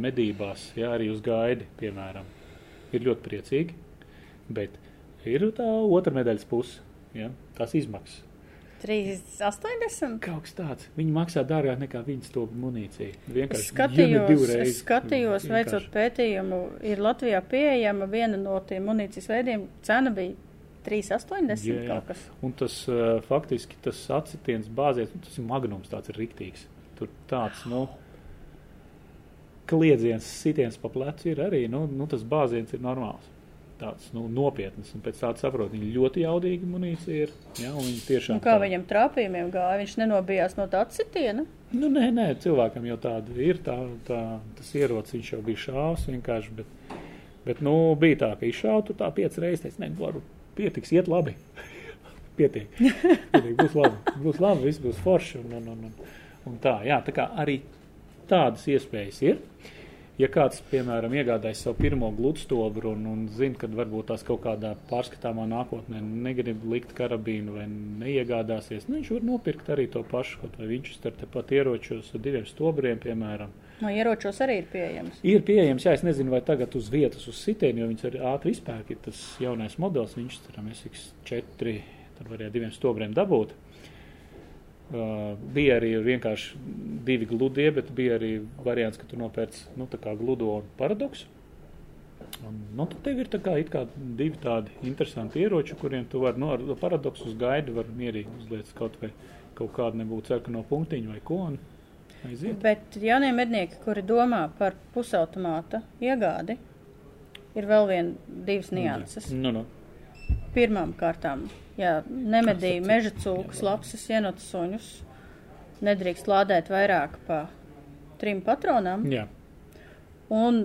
medībās, ja, arī uz gaidi, piemēram, ir ļoti priecīgi, bet ir tā otra medaļas puse, ja, tās izmaksas. 380? Kaut kas tāds. Viņi maksā dārgāk nekā viņas to munīciju. Vienkārši skatījos, ja skatījos veicot pētījumu, ir Latvijā pieejama viena no tiem munīcijas veidiem, cena bija 380 Jā, jā. kaut kas. Un tas uh, faktiski tas atsitiens bāzies, tas ir magnums, tāds ir riktīgs. Tur tāds, nu, kliedziens, sitiens pa plecu ir arī, nu, nu tas bāziens ir normāls. Tāds, nu, nopietns, un pēc tāda saprot, viņi ļoti jaudīgi munīcija ir, jā, un viņi tiešām. Un kā tā- viņam trāpījumiem gāja, viņš nenobijās no tā atsitiena. Nu, nē, nē, cilvēkam jau tāda ir. Tā, tā, tas ierocis viņš jau bija šāvis vienkārši. Bet, bet nu, bija tā, ka izšautu tā piecas reizes. Es nezinu, varu pietiks, iet labi. Pietiek. Pietiek. Būs labi. Būs labi, viss būs forši. Un, un, un, un, tā, jā, tā kā arī tādas iespējas ir. Ja kāds, piemēram, iegādājas savu pirmo gludstobru un, un zina, ka varbūt tās kaut kādā pārskatāmā nākotnē negrib likt karabīnu vai neiegādāsies, nu, viņš var nopirkt arī to pašu, kaut vai viņš ar tepat ieročos ar diviem stobriem, piemēram. No ieročos arī ir pieejams. Ir pieejams, jā, es nezinu, vai tagad uz vietas uz sitienu, jo viņas ir ātri izpērk, ir tas jaunais modelis, viņš tur SX4, tad varēja diviem stobriem dabūt. Uh, bija arī vienkārši divi gludie, bet bija arī variants, ka tu nopērc nu, gludo un paradoksu. Un, nu, tad tev ir tā kā, kā divi tādi interesanti ieroči, kuriem tu vari no ar paradoksu uz gaidu var mierīgi uzliec kaut vai kaut kādu nebūtu sarkano punktiņu vai ko. Un aiziet. Bet jaunie mednieki, kuri domā par pusautomāta iegādi, ir vēl vien divas nianses. Nu, nu. Pirmām kārtām, ja nemedīja meža cūkus, lapsas, ienotas suņus, nedrīkst lādēt vairāk pa trim patronām. Jā. Un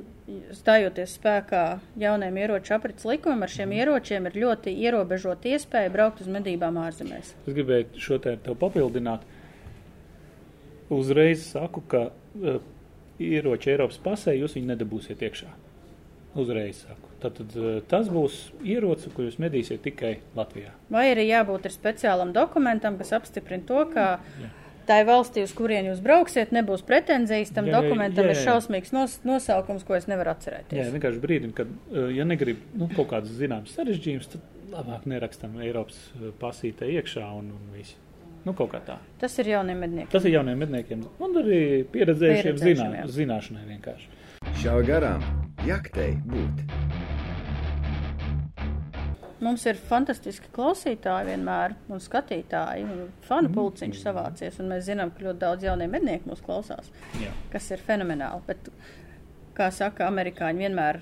stājoties spēkā jaunajam ieroču aprits likumam, ar šiem ieročiem ir ļoti ierobežota iespēja braukt uz medībām ārzemēs. Es gribēju šo te tev papildināt. Uzreiz saku, ka uh, ieroči Eiropas pasē jūs viņu nedabūsiet iekšā. Uzreiz saku. Tātad uh, tas būs ierocis, ko jūs medīsiet tikai Latvijā. Vai arī jābūt ir speciālam dokumentam, kas apstiprina to, ka tā ir valstī, uz kurien jūs brauksiet, nebūs pretenzijas. Tam Jā, jā, dokumentam jā, ir jā. šausmīgs nos, nosaukums, ko es nevaru atcerēties. Jā, vienkārši brīdim, kad, uh, ja negrib nu, kaut kādas zināmas sarežģījumus, tad labāk nerakstam Eiropas uh, pasītē iekšā un, un viss. Nu. Tas ir jauniem medniekiem. Tas ir jauniem medniekiem un arī pieredzējušiem Pieredzējušiem, zinā, jā. zināšanai vienkārši. Šāva garām, jaktei būt. Mums ir fantastiski klausītāji vienmēr un skatītāji. Un fanu Mm. pulciņš savācies, un mēs zinām, ka ļoti daudz jaunie mednieki mūs klausās, Jā. kas ir fenomenāli. Bet, kā saka, amerikāņi vienmēr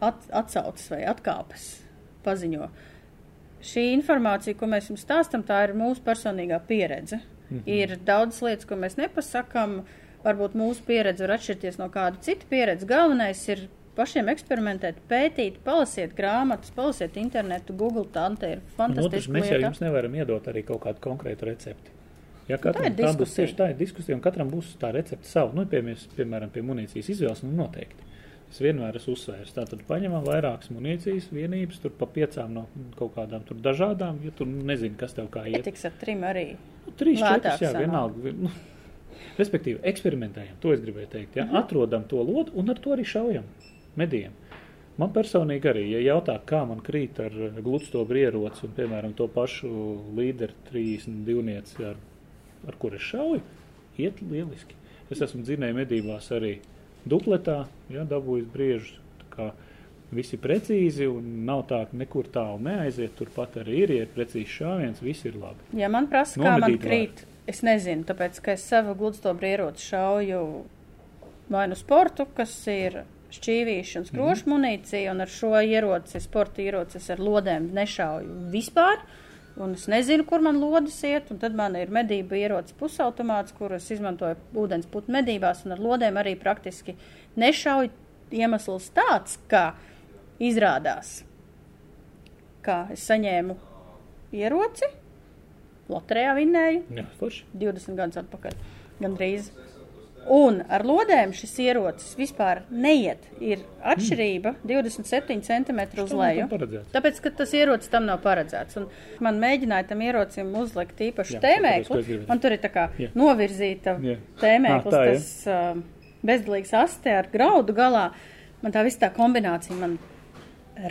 at, atsaucas vai atkāpes paziņo. Šī informācija, ko mēs jums stāstam, tā ir mūsu personīgā pieredze. Mm -hmm. Ir daudz lietas, ko mēs nepasakām. Varbūt mūsu pieredze var atšķirties no kāda cita pieredze. Galvenais ir pašiem eksperimentēt, pētīt, palasiet grāmatas, palasiet internetu, Google. Tā te ir otrs, fantastiska mēs jau jums nevaram iedot arī kaut kādu konkrētu recepti. Ja tā katram ir tā būs diskusija. tieši tā ir diskusija, un katram būs tā recepte savu. Nu, piemēram, piemēram pie munīcijas izvēles, nu noteikti. Es vienmēr esmu uzsvērs. Tātad paņemam vairākas munīcijas vienības, tur pa piecām no kaut kādām tur dažādām, ja tu nezini, kas tev kā iet. Pietiks ar trim arī. Nu, trīs, četras, jā, vienalga. Nu, respektīvi, eksperimentējam, to es gribēju teikt. Ja? Mhm. Atrodam to lodu un ar to arī šaujam, medījam. Man personīgi arī, ja jautā, kā man krīt ar eh, gludstobru ieroci un, piemēram, to pašu līderu 32, ar, ar kur es šauju, iet lieliski. Es esmu dzinēju medībās arī dupletā, ja, dabūjis briežus. tā kā Viss ir precīzi, un nav tā, ka nekur tālu neaiziet. Turpat arī ir, ja ir precīzi šāviens, viss ir labi. Ja man prasa, kā man Nomedīt krīt, es nezinu, tāpēc, ka es savu gludstobru ieroci šauju vai nu sportu, kas ir šķīvīša un skrošu Mhm. munīcija, un ar šo ieroci, sporta ieroci, es ar lodēm nešauju vispār. Un es nezinu, kur man lodes iet, un tad man ir medību ierocis pusautomāts, kurus izmantoju ūdens putu medībās, un ar lodēm arī praktiski nešauju. Iemesls tāds, ka izrādās, ka es saņēmu ieroci, loterijā vinnēju, Jā, forši. 20 gadus atpakaļ. Gandrīz. Un ar lodēm šis ierocis vispār neiet. Ir atšķirība 27 cm uz leju. Tāpēc, ka tas ierocis tam nav paredzēts. Un man mēģināja tam ierocim uzlikt īpašu Jā, tēmēklu. Man tur ir tā kā Jā. novirzīta Jā. tēmēklis, Ah, tas uh, bezdalīgs aste ar graudu galā. Man tā viss tā kombinācija man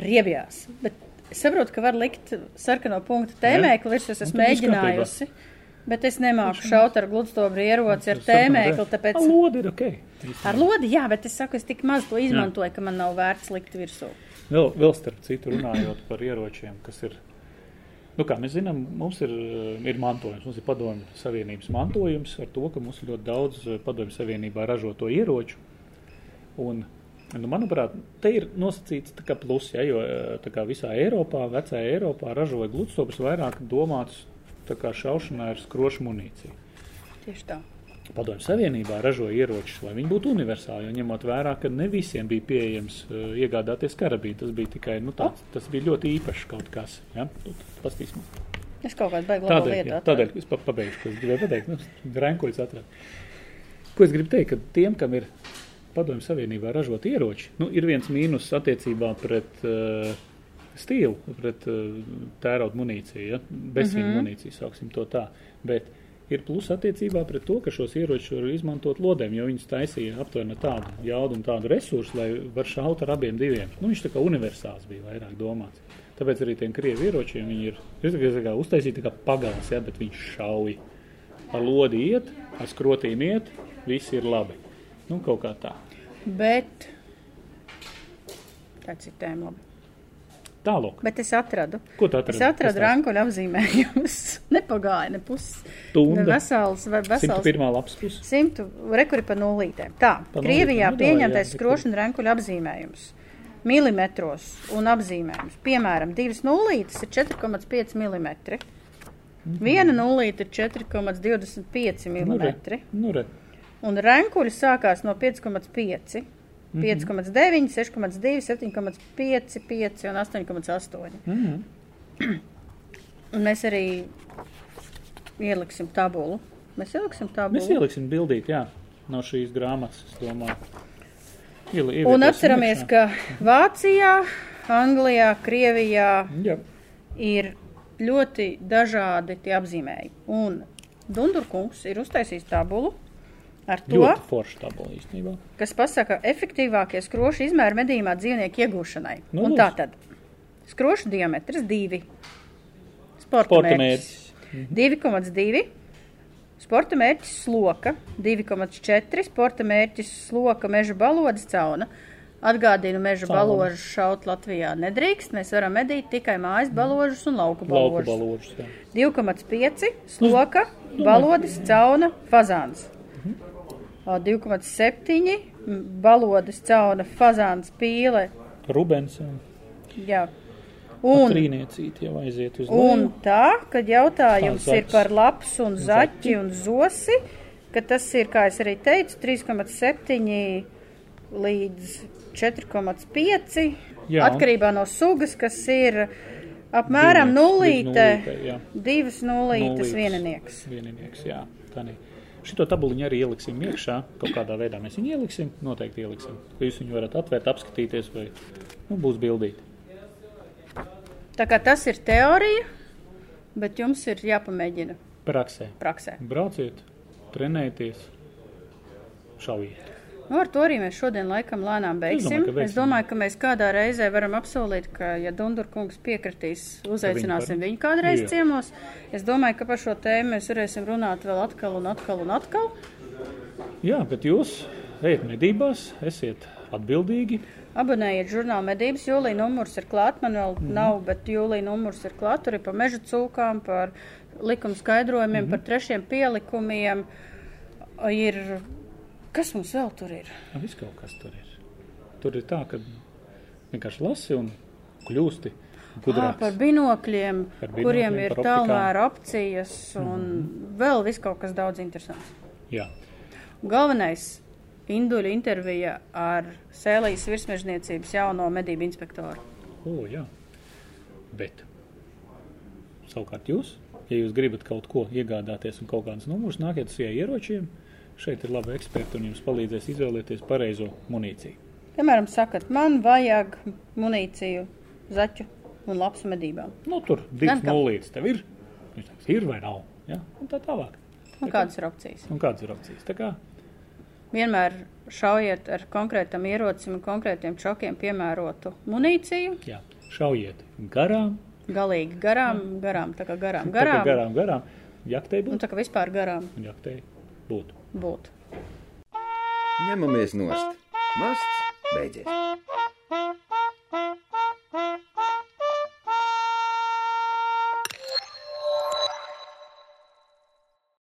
riebjās. Bet es saprotu, ka var likt sarkano punktu tēmēkli virs, es esmu mēģinājusi. Bet es nemāku šaut ar gludstobru ieroci ar tēmēkli, tāpēc Ā, Lodi ir ok. ar lodi, jā, bet es saku, es tik maz to izmantoju, ka man nav vērts likt virsū. Vēl, vēl starp citu runājot par ieročiem, kas ir. Nu, kā mēs zinām, mums ir, ir mantojums. Mums ir padomju savienības mantojums ar to, ka mums ir ļoti daudz eh, padomju savienībā ražoto ieroču. Un, nu, manuprāt, te ir nosacīts tā kā plus, ja, jo eh, tā kā visā Eiropā, vecajā Eiropā ražoja gludstobus vairāk domāts tā kā šaušanai ar skrošu munīciju. Tieši tā. Padomju Savienībā ražoja ieročus, lai viņi būtu universāli. Jo ņemot vērā, ka ne visiem bija pieejams uh, iegādāties karabīnu, tas bija tikai nu, tāds, tas bija ļoti īpašs kaut kas. Ja? Pastīsim. Es kaut baigu labu Tādēļ, lietu atradu. tādēļ es pa, pabeigšu, ko es gribēju pateikt. Nu, Rankoļs atrada. Ko es gribu teikt, ka tiem, kam ir Padomju Savienībā ražot ieroči, nu, ir viens mīnus attiecībā pret uh, stilu, pret uh, tērauda munīciju, ja? bezsīnu mm -hmm. munīciju, sauksim to tā. Bet ir plus attiecībā pret to, ka šos ieročus var izmantot lodēm, jo viņus taisīja aptuveni tādu jaudu un tādu resursu, lai var šaut ar abiem diviem. Nu, viņš tā kā universāls bija vairāk domāts. Tāpēc arī tiem krievu ieročiem viņi ir kā uztaisīti kā pagals, ja, bet viņš šauj. Ar lodi iet, ar skrotīm iet, viss ir labi. Nu, kaut kā tā. Bet. Tā citējuma labi. Tālāk. Bet es atradu. Ko tu Es atradi? atradu rankoļu apzīmējumus. Nepagāja ne puses. Tunda. Vesels vai vesels. 101. lapas puses. Simtu rekuri pa nulītēm. Tā, Pa Krievijā nulītēm, nu, pieņemtais skrošana rankuļu apzīmējums. Milimetros un apzīmējums. Piemēram, divas nulītes ir 4,5 mm. Viena nulīte ir 4,25 Nu, re. mm. Nu, re. Un rankuļi sākās no 5,5. 5,9, 6,2, 7,5, 5 un 8,8. Mhm. Un mēs arī ieliksim tabulu. Mēs ieliksim tabulu. Mēs ieliksim bildīt, jā, no šīs grāmatas, es domāju. Ieli, Un atceramies, iekšā. ka Vācijā, Anglijā, Krievijā Jā, ir ļoti dažādi tie apzīmējumi. Un Dundurkungs ir uztaisījis tabulu ar to, tabula īstenībā. kas pasaka efektīvākie skrošu izmēri medījumā dzīvnieku iegūšanai. Nu, Un tā tad skrošu diametrs 2, sporta Sporta mērķis. 2,2, sporta mērķis sloka. 2,4, sporta mērķis sloka meža balodas cauna. Atgādinu, meža baložu šaut Latvijā nedrīkst. Mēs varam medīt tikai mājas baložus un lauku jā. 2,5 sloka, balodas, cauna, fazāns. Mhm. O, 2,7 m, balodas, cauna, fazāns, pīle. Rubens, jā. Jā. Un, Trīniecīt jau aiziet uz un leju. tā, kad jautājums Tā, ir par laps un zaķi un zosi, ka tas ir, kā es arī teicu, 3,7 līdz 4,5 Jā. atkarībā no sugas, kas ir apmēram līdz nulītei, jā. divas Nulītes. vieninieks. Vieninieks, jā. Tādī. Šito tabuliņu arī ieliksim iekšā. Kaut kādā veidā mēs viņu ieliksim. Noteikti ieliksim. Jūs viņu varat atvērt, apskatīties, vai nu, būs bildīt. Tā kā tas ir teorija, bet jums ir jāpamēģina Praksē. praksē. Brauciet, trenējieties, šaujiet. Nu, ar to arī mēs šodien laikam lēnām beigsim. domāju, ka Es beigsim. domāju, ka mēs kādā reizē varam apsolīt, ka, ja Dundurkungs piekritīs, uzaicināsim Viņu kādreiz Jā. ciemos. Es domāju, ka par šo tēmu mēs varēsim runāt vēl atkal un atkal un atkal. Jā, bet jūs ejiet medībās, esiet atbildīgi. Abonējiet žurnālu medības, jūlija numurs ir klāt, man vēl mm. nav, bet jūlija numurs ir klāt, tur ir par meža cūkām, par likuma skaidrojumiem, mm. par trešiem pielikumiem. Ir, kas mums vēl tur ir? Ja, viss kaut kas tur ir. Tur ir tā, ka vienkārši lasi un kļūsti gudrāks. À, par binokļiem, Par par kuriem binokļiem, ir tālmēra opcijas un mm. vēl viss kaut kas daudz interesants. Jā, Galvenais induļu intervija ar Sēlijas virsmežniecības jauno medību inspektoru. o, jā. Bet savukārt jūs, ja jūs gribat kaut ko iegādāties un kaut kādus numurus, nākiet uz ieročiem. Šeit ir labi eksperti un jums palīdzēs izvēlēties pareizo munīciju. Piemēram, sakat, man vajag munīciju, zaķu un lapsu medībām. Nu, tur divas nulītes tev ir. Viņš teiks, ir vai nav. Ja? Un tā tālāk. Un kādas ir opcijas? Un kādas ir opcijas? Tā kā Vienmēr šaujiet ar konkrētam ierocim un konkrētiem čokiem piemērotu munīciju. jā, šaujiet garām, Galīgi garām, garām, tā kā garām, tā kā garām. garām, garām. Jaktei Un būtu. tā kā vispār garām Un jaktei būtu būt. Ņemamies nost! Masts beidzies!